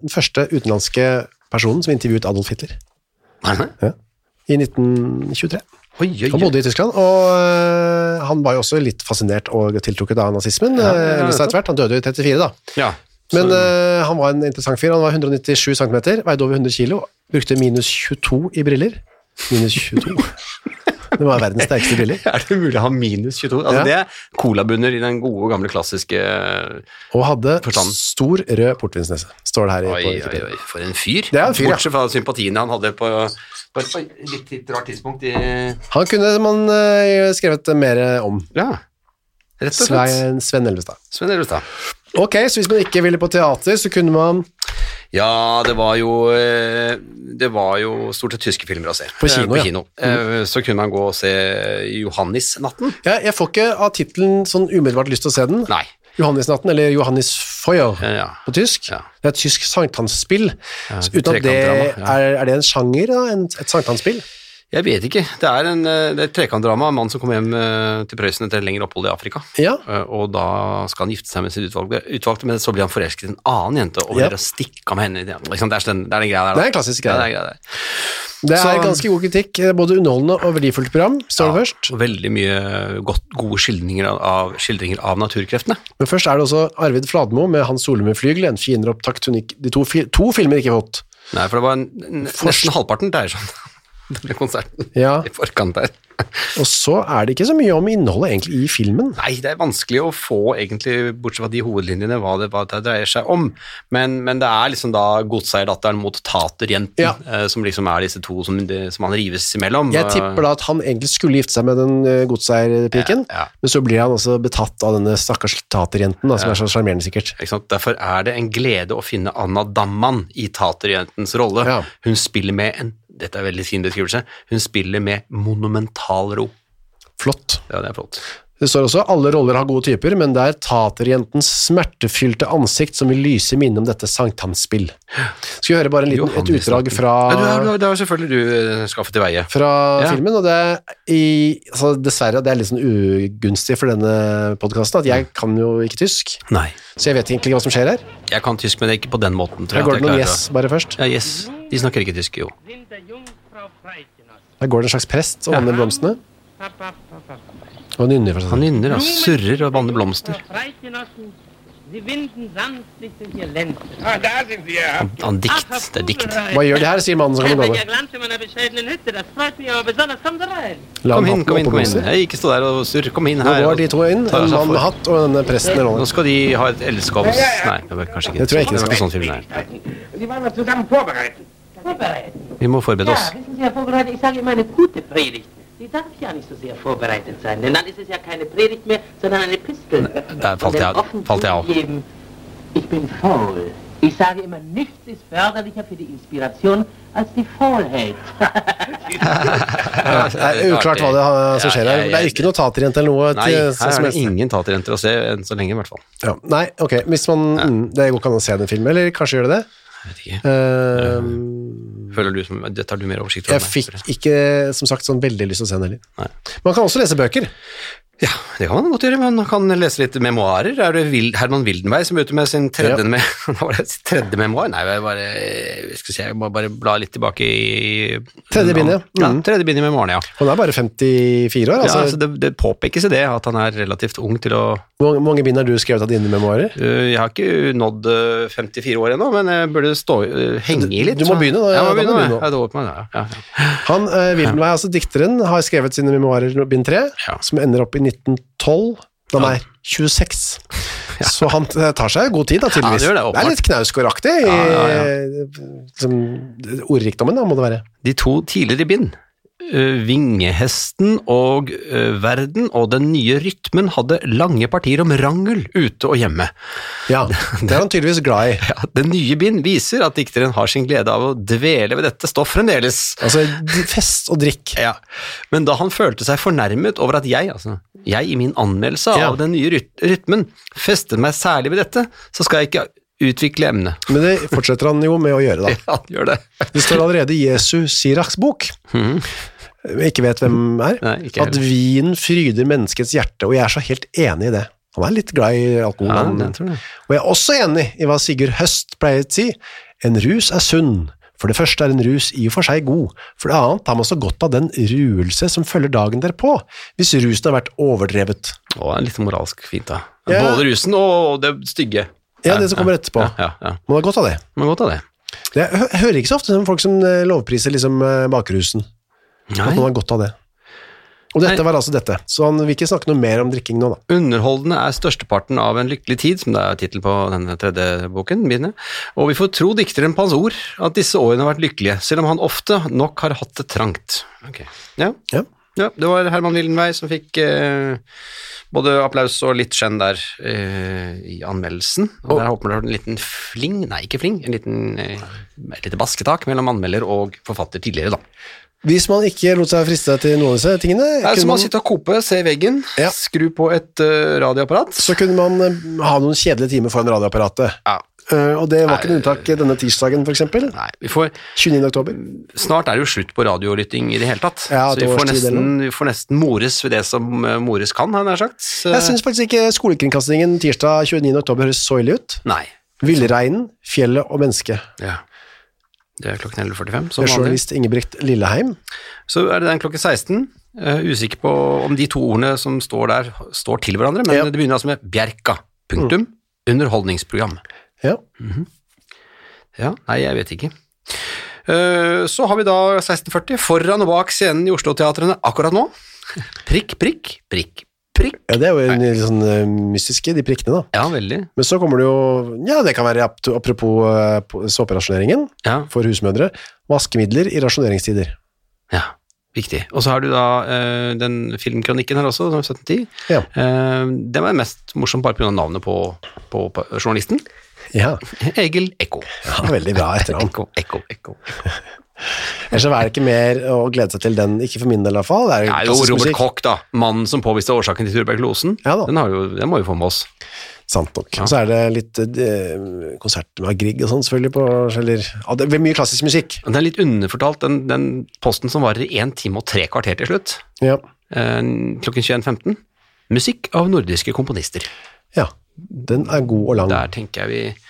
den første utenlandske personen som intervjuet Adolf Hitler ja, i 1923. Oi, oi, Han bodde i Tyskland, og eh, han var jo også litt fascinert og tiltrukket av nazismen. Ja, ja, ja. Han døde i 34, da. Men uh, han var en interessant fyr. Han var 197 cm, veide over 100 kg. brukte minus 22 i briller. Minus 22. det var verdens sterkeste briller. er det mulig å ha minus 22? Altså, Ja. Det er colabunner i den gode, gamle, klassiske Og hadde Forstand. stor rød portvinsnese, står det her. Oi, på oi, oi, for en fyr. Det er en fyr. Bortsett fra sympatiene han hadde på, på et litt, litt rart tidspunkt i Han kunne man uh, skrevet mer om. Ja, rett og slett. Svein, Sven Elvestad. Sven Elvestad. Ok, så hvis man ikke ville på teater, så kunne man Ja, det var jo eh, Det var jo stort sett tyske filmer å se. På kino, Eh, ja. kino. Eh, Så kunne man gå og se Johannisnatten. ja, Jeg får ikke av tittelen sånn umiddelbart lyst til å se den. Nei. Johannisnatten, eller Johannis Feuer Ja. på tysk. Ja. Det er et tysk sankthansspill. Så uten at det, ja. er, er det en sjanger, da? Et sankthansspill? Jeg vet ikke. Det er, en, eh, det er et trekantdrama. En mann som kommer hjem eh, til Prøysen etter et lengre opphold i Afrika. Ja. Eh, Og da skal han gifte seg med sin utvalgte, utvalgte men så blir han forelsket i en annen jente og Ja. vil stikke av med henne. Det er, det, er den, det er den greia der. Det er en klassisk greie. det er greia der. Det er Så- ganske god kritikk. Er Både underholdende og verdifullt program, står det Ja, først. og veldig mye godt, gode skildringer av, skildringer av naturkreftene. Men først er det også Arvid Fladmo med Hans med flygel, en fienderopptakt hun ikke De to, to filmer ikke fått. Nei, for det var en, nesten halvparten dreier seg om denne konserten Ja. i forkant der. Og så er det ikke så mye om innholdet egentlig i filmen. Nei, det er vanskelig å få, egentlig, bortsett fra de hovedlinjene, hva det, hva det dreier seg om. Men, men det er liksom da godseierdatteren mot taterjenten, Ja. eh, som liksom er disse to som, som han rives imellom. Jeg tipper da at han egentlig skulle gifte seg med den uh, godseierpiken, Ja, ja. men så blir han også betatt av denne stakkars taterjenten, da, som er så sjarmerende sikkert. Derfor er det en glede å finne Anna Damman i taterjentens rolle. Hun spiller med en dette er veldig fin beskrivelse, hun spiller med monumental ro. Flott. Ja, det er flott. Det står også alle roller har gode typer, men det er taterjentens smertefylte ansikt som vil lyse i minne om dette sankthansspill. Skal vi høre bare en liten, et utdrag fra, Ja, har, du det har selvfølgelig du eh, skaffet til veie. fra Ja. filmen, og det er i, altså dessverre det er litt sånn ugunstig for denne podcasten, at jeg kan jo ikke tysk, Nei. så jeg vet egentlig ikke hva som skjer her. Jeg kan tysk, men det ikke på den måten. tror jeg, går det noen yes bare først. Ja, yes. De snakker ikke tysk, jo. der går det en slags prest og vanner blomstene. Og nynner for seg Han nynner og surrer og banner blomster. Ah, ja. Han dikt. Det er dikt. Hva gjør de her, sier mannen som kommer gående. Kom inn, kom inn, kom inn. Jeg ikke stå der og surr. Kom inn her. Nå går de to inn, en mann med hatt og denne presten i Nå skal de ha et elskovs... Nei, det var kanskje ikke Det tror jeg ikke det var skal. sånn film. Vorbereiten. Vi må forberede Ja, oss. Sie, darf ja nicht so sehr vorbereitet sein, denn dann ist es ja keine Predigt mehr, sondern eine Pistel. Da fällt er- fällt er auch. Ich bin faul. Ich sage immer, nichts ist förderlicher für die Inspiration als die Faulheit. Det er uklart hva det er som skjer her. Det er ikke noe taterjente eller noe. Nei, til, her sånn er det ingen taterjenter å se enn så lenge, i hvert fall. Ja. Nei, ok. Hvis man ja. Det går ikke an å se den filmen, eller kanskje gjør det det? Jeg vet ikke. Uh, Føler du som Dette har du mer oversikt over jeg fikk ikke, som sagt, sånn veldig lyst til å se den heller. Man kan også lese bøker. Ja, det kan man godt gjøre. Man kan lese litt memoarer. Er det Vil- Herman Wildenvey som er ute med sin tredje, Ja. med, sin tredje memoar? Nei, jeg bare, skal se, jeg må bare bla litt tilbake i Tredje bind, ja. ja. Mm. Tredje bind i memoarene, ja. Han er bare 54 år. ja Altså, altså det, det påpekes i det at han er relativt ung til å Hvor mange- bind har du skrevet av dine memoarer? Øh, Jeg har ikke nådd øh, 54 år ennå, men jeg burde stå, øh, henge i litt. Du må begynne da, Ja, jeg må da må begynne, begynne. Ja, jeg, ja. Han, Wildenvey, altså dikteren, har skrevet sine memoarer bind 3, Ja. som ender opp i 1912, da han Ja. er 26. Så han eh, tar seg god tid, da, tydeligvis. Ja, det det, er litt Knausgård-aktig i Ja, ja, liksom, ordrikdommen, da, må det være. De to tidligere bind, Vingehesten og øh, Verden og Den nye rytmen, hadde lange partier om rangel ute og hjemme. Ja, det er han tydeligvis glad i. Ja, den nye bind viser at dikteren har sin glede av å dvele ved dette stoff fremdeles. Altså, fest og drikk. Ja, Men da han følte seg fornærmet over at jeg, altså jeg i min anmeldelse Ja. av den nye ryt rytmen, festet meg særlig ved dette, så skal jeg ikke utvikle emnet. Men det fortsetter han jo med å gjøre, da. Ja, han gjør det. Det står allerede i Jesu Sirachs bok, jeg ikke vet hvem er. Nei, at vin fryder menneskets hjerte, og jeg er så helt enig i det. Han er litt glad i alkohol. Ja, jeg tror. Og jeg er også enig i hva Sigurd Høst pleier å si. En rus er sunn. For det første er en rus i og for seg god. For det annet har man så godt av den ruelse som følger dagen derpå, hvis rusen har vært overdrevet. Å, det er litt moralsk fint, da. Ja. Både rusen og det stygge. Ja, det som kommer etterpå. Ja, ja. Man har godt av det. Man har godt av det. Jeg hører ikke så ofte folk som eh, lovpriser liksom eh, bakrusen. At man har godt av det. Og dette Nei. var altså dette. Så han vil ikke snakke noe mer om drikking nå, da. Underholdende er størsteparten av en lykkelig tid, som det er tittel på denne tredje boken, mine. Og vi får tro dikteren på hans ord, at disse årene har vært lykkelige, selv om han ofte nok har hatt det trangt. Ok. Ja. Ja. ja, det var Herman Wildenvey som fikk eh, både applaus og litt skjenn der eh, i anmeldelsen. Og der håper det var en liten fling, nei ikke fling, en liten, eh, et lite basketak mellom anmelder og forfatter tidligere da. Hvis man ikke lot seg friste til noen av disse tingene, Nei, Så man, man, sitte og kope, se veggen, Ja. skru på et uh, radioapparat. så kunne man uh, ha noen kjedelige timer foran radioapparatet. Ja. Uh, og det var ikke noe unntak denne tirsdagen, eksempel. Nei, vi får 29. oktober. Snart er det jo slutt på radiolytting i det hele tatt. Ja, så vi får, nesten, vi får nesten mores ved det som mores kan, har jeg nær sagt. Så- Jeg syns faktisk ikke skolekringkastingen tirsdag 29. oktober høres så ille ut. Nei. Villreinen, fjellet og mennesket. Ja. Det er klokken 11.45, Med som journalist Ingebrigt Lilleheim. Så er det den klokken 16. Uh, usikker på om de to ordene som står der, står til hverandre, men Ja. det begynner altså med Bjerka. Punktum. Underholdningsprogram. Ja. Ja, nei, jeg vet ikke. Eh, Så har vi da 1640, foran og bak scenen i Oslo-teatrene akkurat nå. Prikk, prikk, prikk, prikk. ja, det er jo litt sånn eh, mystiske, de prikkene, da. Ja, veldig. Men så kommer det jo Ja, det kan være ap- apropos eh, på- såperasjoneringen Ja, for husmødre. Vaskemidler i rasjoneringstider. ja, viktig. Og så har du da eh, den filmkronikken her også, som er 1710. Ja. Eh, det var mest morsomt bare pga. navnet på, på, på journalisten. ja. Egil Ekko. ja veldig bra etternavn. Ekko, Ekko, Ekko. Ellers er det ikke mer å glede seg til den, ikke for min del i hvert fall. Det er jo er jo Robert musikk. Koch, da. Mannen som påviste årsaken til tuberkulosen. Ja da. Den, har jo, den må vi få med oss. Sant nok. Ja. så er det litt eh, konsert med Grieg og sånn, selvfølgelig, på eller, ja, Det er mye klassisk musikk. Men Det er litt underfortalt, den, den posten som varer i én time og tre kvarter til slutt. Ja. Eh, klokken 21.15. Musikk av nordiske komponister. ja. Den er god og lang. Der tenker jeg vi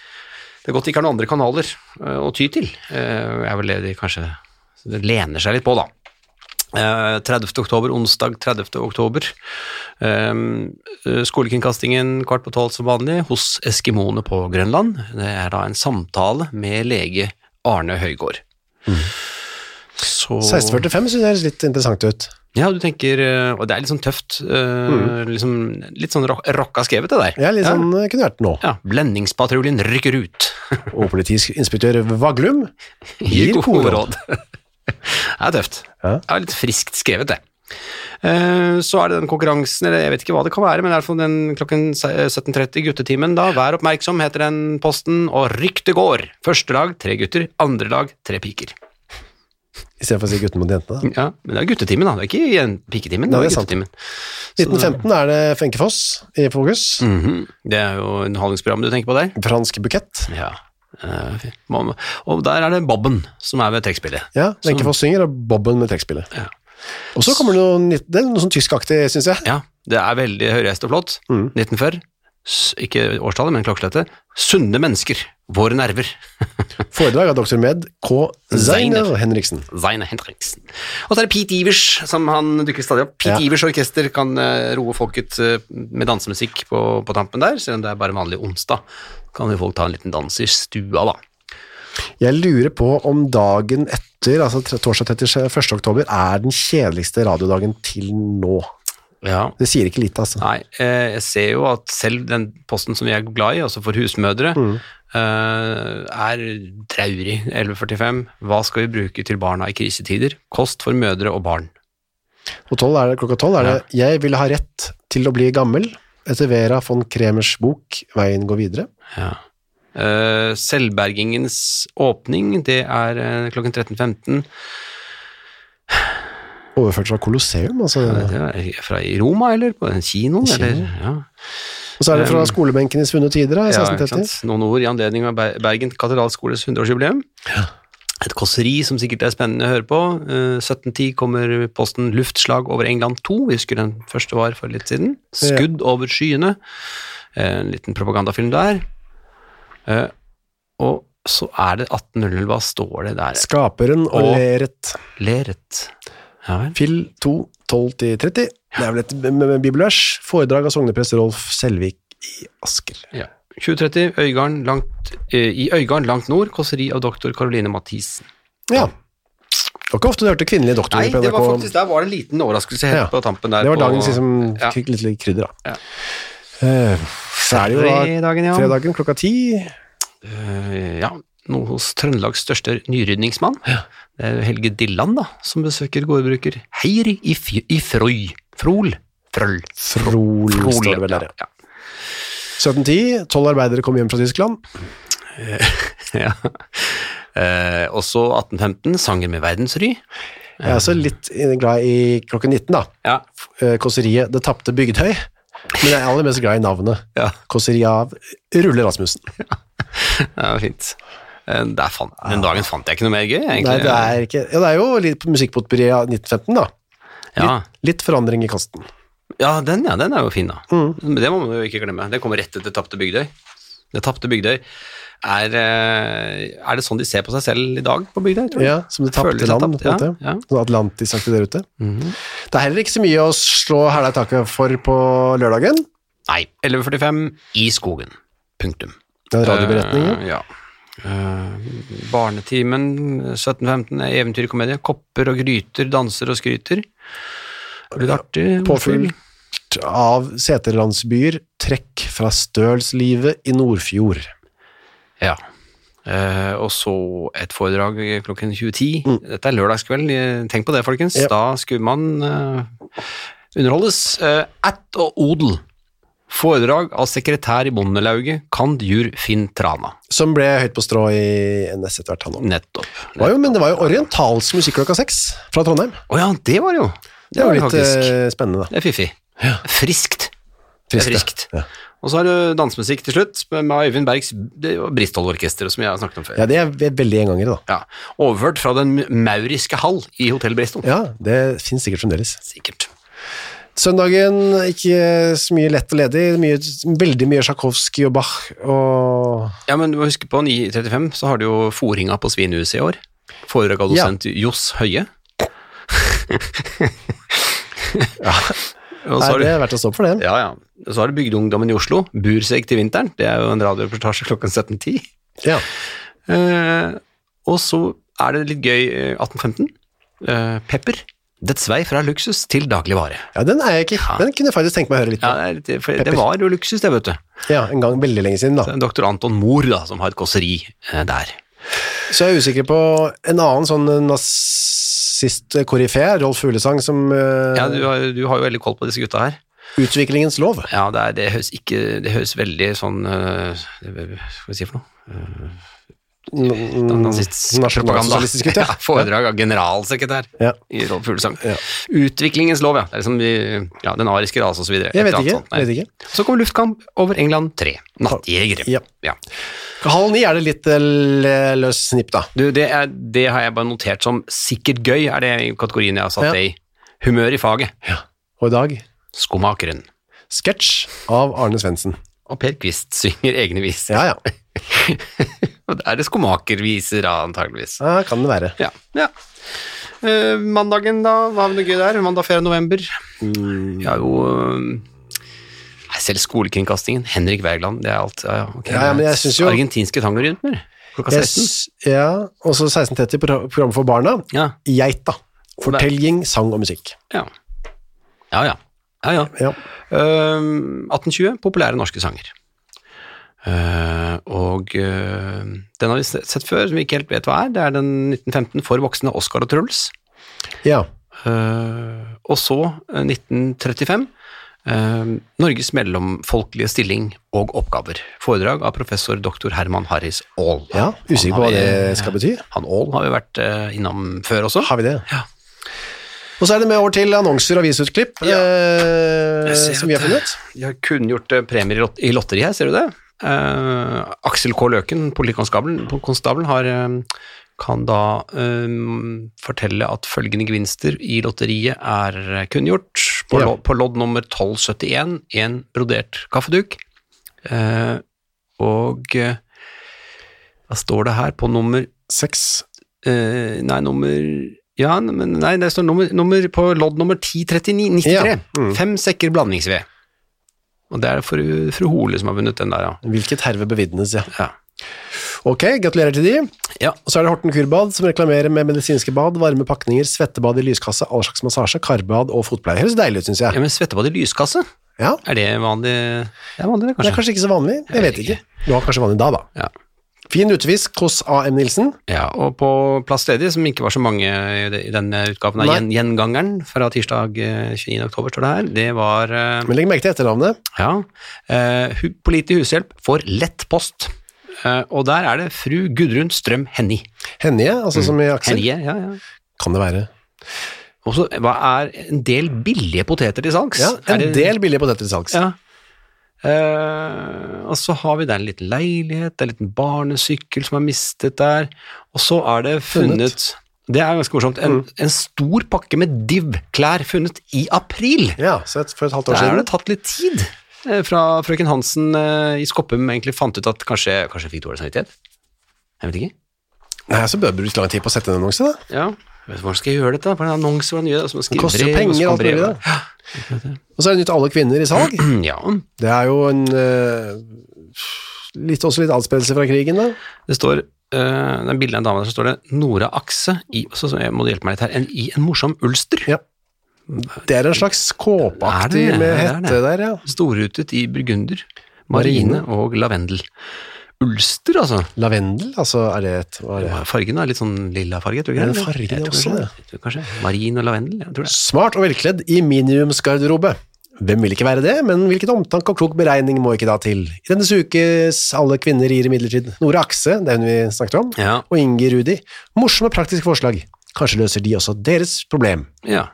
Det er godt det ikke er noen andre kanaler eh, å ty til. Det er vel det de kanskje det lener seg litt på, da. Eh, 30. oktober, onsdag 30. oktober. Eh, skolekringkastingen kvart på tolv som vanlig hos eskimoene på Grønland. Det er da en samtale med lege Arne Høygård. Så 1645 synes jeg høres litt interessant ut. Ja, du tenker eh, Og det er litt sånn tøft. Mm. liksom, litt sånn rock, rocka skrevet, det der. Ja, litt sånn ja. kunne vært nå. Ja, Blendingspatruljen rykker ut. Og politiinspektør Vaglum Gir gode råd. det er tøft. Ja. Det er litt friskt skrevet, det. Eh, Så er det den konkurransen, eller jeg vet ikke hva det kan være, men i hvert fall den klokken 17.30, guttetimen da. Vær oppmerksom, heter den posten, og ryktet går. Første lag tre gutter, andre lag tre piker. I stedet for å si gutten mot jentene. da. Ja, Men det er guttetimen, da. Det er ikke piketimen. Nei, det er guttetimen. 1915 er det Fenke Foss i fokus. Mhm. Det er jo underholdningsprogrammet du tenker på der. Fransk bukett. Ja. Eh. Og der er det Bobben som er ved trekkspillet. Ja, Wenche Foss synger, og Bobben med trekkspillet. Ja. Og så kommer det noe, det er noe sånn tyskaktig, synes jeg. Ja, det er veldig høyreist og flott. Mm. 1940. Ikke årstallet, men klokkeslettet. Sunne mennesker. Våre nerver. Foredrag av doktor med K. Zeiner Henriksen. Zaine Henriksen. Og så er det Pete Ivers, som han dukker stadig opp. Pete Ja. Ivers orkester kan eh, roe folket eh, med dansemusikk på, på tampen der, selv om det er bare vanlig onsdag. Kan jo folk ta en liten dans i stua, da. Jeg lurer på om dagen etter, altså torsdag 31. oktober, er den kjedeligste radiodagen til nå. Ja. Det sier ikke lite, altså. Nei, eh, jeg ser jo at selv den posten som vi er glad i, altså for husmødre, mm. er traurig. 11.45. Hva skal vi bruke til barna i krisetider? Kost for mødre og barn. Og 12 er det, klokka tolv er det 'Jeg ville ha rett til å bli gammel' etter Vera von Kremers bok 'Veien går videre'. Ja. Eh, selvbergingens åpning, det er eh, klokken 13.15. Overført fra Colosseum, altså. Er fra i Roma, eller på en kino? Kino. Eller, ja. Og så er det fra skolebenken i svunne tider, da, i Ja, ikke 1630. sant? Noen ord i anledning av Bergen katedralskoles 100-årsjubileum. Et kåseri som sikkert er spennende å høre på. Eh, 1710 kommer posten Luftslag over England 2. Vi husker den første var for litt siden. Skudd over skyene. Eh, En liten propagandafilm der. Eh, Og så er det 1800, hva står det der? Skaperen og Og- Leret. Leret. Ja vel. Fil 2, 12-30. Det er vel et bibelvers. Foredrag av sogneprest Rolf Selvik i Asker. Ja. 2030, Øygarden langt, eh, i Øygarden langt nord, kåseri av doktor Caroline Mathisen. Ja. Det var ikke ofte du hørte kvinnelige doktorer Nei, på det var faktisk, der var det en liten overraskelse helt Ja. på tampen der. Det var på- dagens liksom, ja. fikk litt, litt krydder, da. Ja. Eh, så er det jo da Fredagen, ja. fredagen klokka ti. Eh, ja, noe hos Trøndelags største nyrydningsmann. Er Helge Dilland, da, som besøker gårdbruker Heiri i, i Frøy. Frol. Frøl. Frol, står det vel der, ja. ja. 1710, tolv arbeidere kom hjem fra Tyskland. ja. Eh, også 1815, Sanger med verdensry. Jeg er også litt glad i klokken 19, da. Ja. Eh, Kåseriet Det tapte Bygdhøy. Men jeg er aller mest glad i navnet. Ja, Kåseri av Rulle Rasmussen. det var fint. Eh, fant, den dagen fant jeg ikke noe mer gøy, egentlig. Nei, det er ikke Ja, det er jo litt musikkpotpurri av 1915, da. ja. Litt forandring i kasten. Ja, den, ja, den er jo fin, da. Mm. Det må man jo ikke glemme. Det kommer rett etter Tapte Bygdøy. Det Tapte Bygdøy er eh, Er det sånn de ser på seg selv i dag på Bygdøy, tror jeg? Ja, som det tapte land, tapt, ja, ja. Sånn Atlantisaktig der ute. Mhm. Det er heller ikke så mye å slå hæla i taket for på lørdagen. Nei, 11.45 i skogen. Punktum. Den radioberetningen. Uh, ja. Eh, barnetimen 17.15 er eventyrkomedie. Kopper og gryter, danser og skryter. Litt artig. Påfylt av seterlandsbyer, trekk fra stølslivet i Nordfjord. Ja. Eh, og så et foredrag klokken 20.10. Mm. Dette er lørdagskveld, eh, tenk på det, folkens. Ja. Da skulle man eh, underholdes. Uh, at og odel. Foredrag av sekretær i Bondelauget, Kandjur Finn Trana. Som ble høyt på strå i NS etter hvert, han òg. Nettopp. Det var jo- Men det var jo orientalsk musikk klokka seks fra Trondheim. Å ja, det var det jo. Det var var litt faktisk. eh, spennende, da. Det er fiffig. Friskt. Det er friskt. Ja. Og så har du dansemusikk til slutt, med Øyvind Bergs Bristol-orkester, som jeg har snakket om før. ja, det er veldig engangere, da. Ja. Overført fra den mauriske hall i Hotell Bristol. Ja, det finnes sikkert fremdeles. Sikkert. Søndagen, ikke så mye lett og ledig. Mye, veldig mye Sjakowski og Bach og Ja, men du må huske på 9.35 så har du jo Foringa på Svinehuset i år. Foredrag av Ja. dosent Johs Høie. Så Nei, det er verdt å stå for det. ja, ja. Så har du Bygdeungdommen i Oslo, Burseg til vinteren. Det er jo en radioreportasje klokken 17.10. Ja. Eh, og så er det litt gøy, eh, 1815. Eh, pepper. Dets vei fra luksus til dagligvare. ja, den er jeg ikke. Den kunne jeg faktisk tenkt meg å høre litt Ja, det, er for det var jo luksus, det, vet du. Ja, En gang veldig lenge siden, da. Dr. Anton Mohr, da, som har et kåseri eh, der. Så jeg er usikker på en annen sånn nazist-koryfé, Rolf Fuglesang, som eh, Ja, du har, du har jo veldig koll på disse gutta her. Utviklingens lov. Ja, det, er, det, høres ikke, det høres veldig sånn uh, Hva skal vi si for noe? Mm, Propaganda. Nasjonalsosialistisk ut, ja. Ja, foredrag av generalsekretær Ja. i Rolf Fuglesang. Ja. Utviklingens lov, ja. Det er liksom ja, den ariske rase osv. Jeg vet ikke. Vet ikke. Så kommer luftkamp over England 3. Nattjegere. Ja. Ja. Halv ni er det litt eh, løs snipp, da. Du, det, er, det har jeg bare notert som sikkert gøy, er det i kategorien jeg har satt Ja. det i. Humør i faget. Og i dag Skomakeren. sketsj av Arne Svendsen. Og Per Kvist synger egne viser. Ja, ja. Og da er det skomakerviser, da, antageligvis. ja. Kan det være. Ja. ja. Uh, mandagen, da? Hva er det gøy der? Mandag 4. november. Mm. Har jo eh, selv skolekringkastingen. Henrik Wergeland, det er alt. Ja, ja, okay. Ja, men jeg synes jo- Argentinske tangorytmer. Klokka 16. s- ja, og så 16.30 på program for barna. Ja. Geita. Fortelling, sang og musikk. Ja. Ja, ja. ja, ja. Ja. Eh, 1820, populære norske sanger. Eh, og uh, den har vi sett før, som vi ikke helt vet hva er. Det er den 1915 for voksne Oscar og Truls. ja. Uh, og så, eh, 1935, eh, Norges mellomfolkelige stilling og oppgaver. Foredrag av professor doktor Herman Harris Aall. Ja, usikker på hva det skal bety. Han Aall har vi vært innom før også. Har vi det? Ja. Og så er det med over til annonser og avisutklipp Ja. som vi har funnet. vi har kunngjort premier i lot- i lotteri her, ser du det? Eh, Aksel K. Løken, politikonstabelen, har, eh, kan da eh, fortelle at følgende gevinster i lotteriet er kunngjort. På, Ja. på lodd nummer 1271, en brodert kaffeduk. Uh, og hva står det her på nummer Seks. Nei, nummer Ja, men nei, det står nummer, nummer på lodd nummer 1039, 93. Ja, mm. Fem sekker blandingsved. Og det er fru, fru Hole som har vunnet den der, ja. Hvilket herve bevitnes, ja. ja. Ok, gratulerer til de. Ja, Og så er det Horten Kurbad som reklamerer med medisinske bad, varme pakninger, svettebad i lyskasse, all slags massasje, karbad og fotpleie. Høres deilig ut, syns ja men svettebad i lyskasse, Ja, er det vanlig? Det er vanlig, kanskje. det er kanskje? ikke så vanlig. Jeg vet ikke. Du har kanskje vanlig da, da. Ja. Fin utefisk hos A.M. Nilsen. ja, og på Plass ledig, som ikke var så mange i denne utgaven av Nei. gjen, Gjengangeren fra tirsdag eh, 29. oktober, står det her, det var eh, Men legg merke til etternavnet. Ja. Uh, hu- Pålitelig hushjelp får lett post. Uh, og der er det fru Gudrun Strøm Hennie. Hennie, altså som i Aksel. Hennie, ja, ja. Kan det være. Og så hva er en del billige poteter til salgs? Ja, en det- del billige poteter til salgs. Ja. Eh, og så har vi der en liten leilighet, en liten barnesykkel som er mistet der, og så er det funnet, Funnet. Det er ganske morsomt. En, en stor pakke med Div-klær funnet i april. Ja, så et, for et halvt år Der har det tatt litt tid. eh, Fra frøken Hansen eh, i Skoppum egentlig fant ut at kanskje, kanskje fikk dårlig samvittighet. Jeg vet ikke. Nei, så bør du bruke lang tid på å sette en annonse, da. Ja. Hvordan skal jeg gjøre dette? På en annonse? Hvordan gjør jeg det? Koster jo penger, alt mulig, da. Og så er det nytt Alle kvinner i salg. Ja, Det er jo en eh, litt, også litt adspredelse fra krigen, da. det står uh, det er bildet av en dame der så står det Nora Akse i, så, så jeg må hjelpe meg litt her, en, i en morsom ulster. Ja. Det er en slags kåpeaktig med Ja, hette der, ja. Storrutet i burgunder, marine og lavendel. Ulster, altså. Lavendel, altså er det et er det? Fargen er litt sånn lilla farge, tror jeg. Det er fargen Jeg tror også, det? Kanskje. Marin og lavendel, jeg tror det. Smart og velkledd i minimumsgarderobe. Hvem vil ikke være det, men hvilket omtanke og klok beregning må ikke da til. I denne ukes Alle kvinner gir imidlertid Nora Akse, det er hun vi snakket om, Ja. og Inge Rudi. Morsomme praktiske forslag. Kanskje løser de også deres problem. Ja.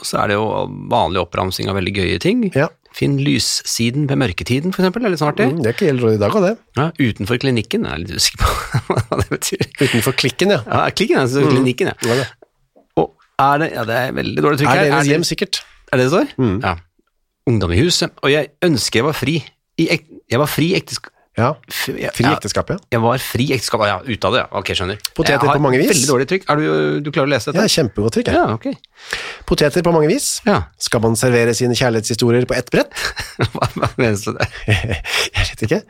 Og så er det jo vanlig oppramsing av veldig gøye ting. Ja, Finn lyssiden ved mørketiden, for eksempel. Det er litt sånn artig. mm, det er ikke helt råd i dag, av det. Ja, utenfor klinikken, jeg er litt usikker på hva det betyr. Utenfor klikken, ja. Ja, klikken er altså klinikken, ja. Er det? Og er det, ja, det er veldig dårlig trykk Er her. deres det- hjem sikkert? Er det det står? Mm. Ja. Ungdom i huset. Og jeg ønsker jeg var fri i, ek jeg var fri ektesk Ja, fri ekteskap, ja. Jeg var fri ekteskap, ja, ut av det, ja. Ok, skjønner. Poteter på mange vis. Veldig dårlig trykk. Er du, du klarer å lese dette? Ja, kjempegodt trykk. Ja. Ja, ok. Poteter på mange vis. Ja. Skal man servere sine kjærlighetshistorier på ett brett? Hva hva med det? Jeg vet ikke.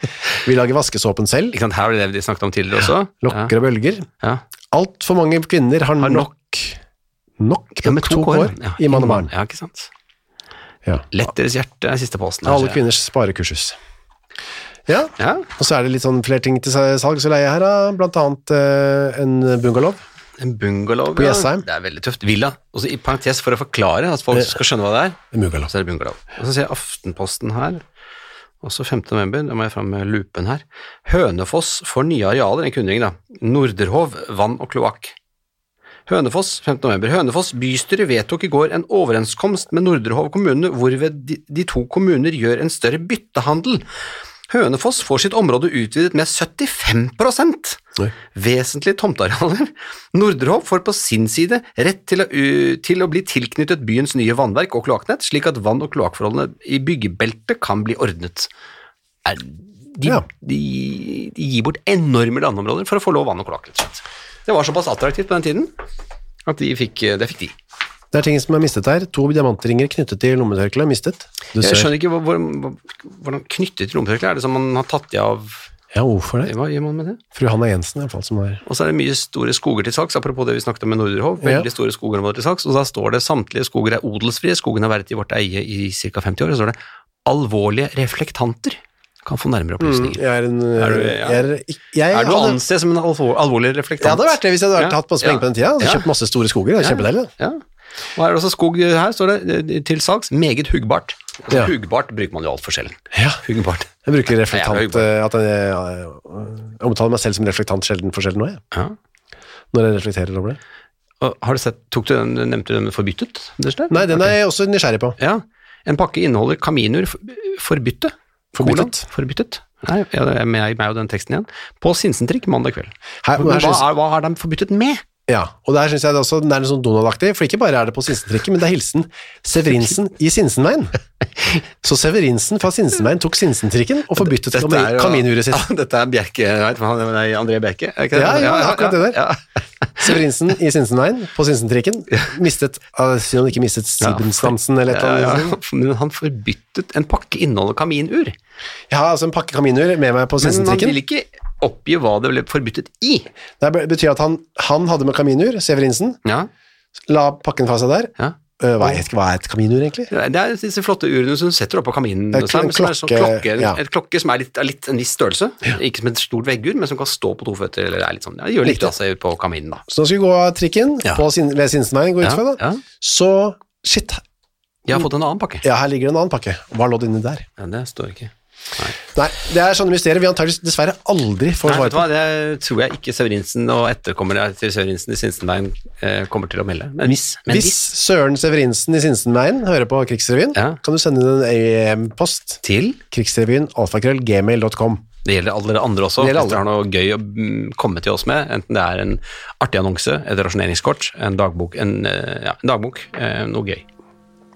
Vi lager vaskesåpen selv. Ikke sant, her var det det vi snakket om tidligere også. Lokker og bølger. Ja. Altfor mange kvinner har, Har nok. nok Ja, med to kår i mann og barn. Ja, ikke sant. Ja. Lett deres hjerte er siste posten. Alle kvinners sparekursus. Ja, Ja, og så er det litt sånn flere ting til salgs og leie her, da. blant annet eh, en bungalow. en bungalow. På ja. Det er veldig tøft. Villa. Og så i parentes for å forklare, at folk skal skjønne hva det er, En bungalow. så er det bungalow. Og så ser jeg Aftenposten her, også 5. november, da må jeg fram med lupen her. Hønefoss får nye arealer, en kunngjøring da. Norderhov, vann og kloakk. Hønefoss, 5. november. Hønefoss bystyre vedtok i går en overenskomst med Norderhov kommune hvorved de, de to kommuner gjør en større byttehandel. Hønefoss får sitt område utvidet med 75 Oi. vesentlige tomtearealer. Nordrehov får på sin side rett til å, til å bli tilknyttet byens nye vannverk og kloakknett, slik at vann- og kloakkforholdene i byggebeltet kan bli ordnet. Er, de, Ja. de, de gir bort enorme landområder for å få lov vann og kloakk, rett og slett. Det var såpass attraktivt på den tiden at de fikk, det fikk de. Det er ting som er mistet her. To diamantringer knyttet til lommetørkleet mistet. Jeg skjønner ikke hvor, hvor, hvordan knyttet til lommetørkleet? er det som man har tatt de av Ja, hvorfor det? Hva gjør man med det? Fru Hanna Jensen i hvert fall, som var Og så er det mye store skoger til saks, apropos det vi snakket om med Norderhov. Veldig Ja. store skogområder til saks, og da står det samtlige skoger er odelsfrie, skogen har vært i vårt eie i ca. 50 år, og så står det alvorlige reflektanter. Kan få nærmere opplysninger. Jeg er en Er du- ja. jeg er, jeg Er du å anse som en alvor, alvorlig reflektant? Jeg hadde vært det hvis jeg hadde vært, Ja. hatt masse penger på den tida. Ja. kjøpt masse store skoger. Det er kjempedeilig. Ja. Og her er det også skog her, står det eh, til salgs. Meget huggbart. Altså, Ja. Huggbart bruker man jo altfor sjelden. Ja. Huggbart. Jeg bruker reflektant jeg eh, jeg, jeg omtaler meg selv som reflektant sjelden for sjelden nå, jeg. Ja. Når jeg reflekterer over det. Og har du sett, tok du den, nevnte du den forbyttet? Nei, den er jeg også nysgjerrig på. Ja, en pakke inneholder kaminur for- forbytte. Forbyttet? Forbyttet. Nei, jeg er med og den teksten igjen. På Sinsentrikk mandag kveld. Her, hva, er, hva har de forbyttet med? Ja, og der syns jeg det også det er litt sånn Donald-aktig, for ikke bare er det på Sinsentrikken, men det er hilsen Severinsen i Sinsenveien. Så Severinsen fra Sinsenveien tok Sinsentrikken og forbyttet Dette med er jo- sitt. Ja, dette er Bjerke, nei, er, André Bjerke? er ikke det? Ja, ja, akkurat det der. Ja. Severinsen i Sinsenveien på Sinsentrikken mistet uh, Siden han ikke mistet Sibensdansen eller et eller annet. Men han forbyttet en pakke inneholder kaminur. Ja, altså en pakke kaminur med meg på Men han ville vil ikke oppgi hva det ble forbyttet i. Det betyr at han, han hadde med kaminur, Severinsen, Ja, la pakken fra seg der. ja. Uh, hva, er, hva er et kaminur, egentlig? Det er disse flotte urene som du setter oppå kaminen. Det er en som er sånn klokke, klokke, ja. Et klokke som er litt, litt en viss størrelse. Ikke som et stort veggur, men som kan stå på to føtter. Eller er litt sånn, ja, gjør litt av seg på kaminen, da. Så nå skal vi gå av trikken Ja. på sin, ved Sinsenveien, går ut fra da. ja. Så, shit, Jeg har fått en annen pakke. ja, her ligger det en annen pakke. Hva lå det inni der? Ja, det står ikke. Nei, det er sånne mysterier vi antakeligvis dessverre aldri får Nei, svar på. det tror jeg ikke Severinsen og etterkommerne til Sørensen i Sinsenveien eh, kommer til å melde. Men hvis, men Hvis. Søren Severinsen i Sinsenveien hører på Krigsrevyen, Ja. kan du sende inn en e-post Til krigsrevyen alfakrøllgmail.com. Det gjelder alle dere andre også. Hvis dere har noe gøy å mm, komme til oss med, enten det er en artig annonse, et rasjoneringskort, en dagbok, en, eh, ja, en dagbok, eh, noe gøy.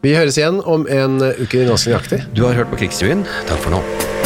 Vi høres igjen om en uke ganske nøyaktig. Du har hørt på Krigsrevyen. Takk for nå.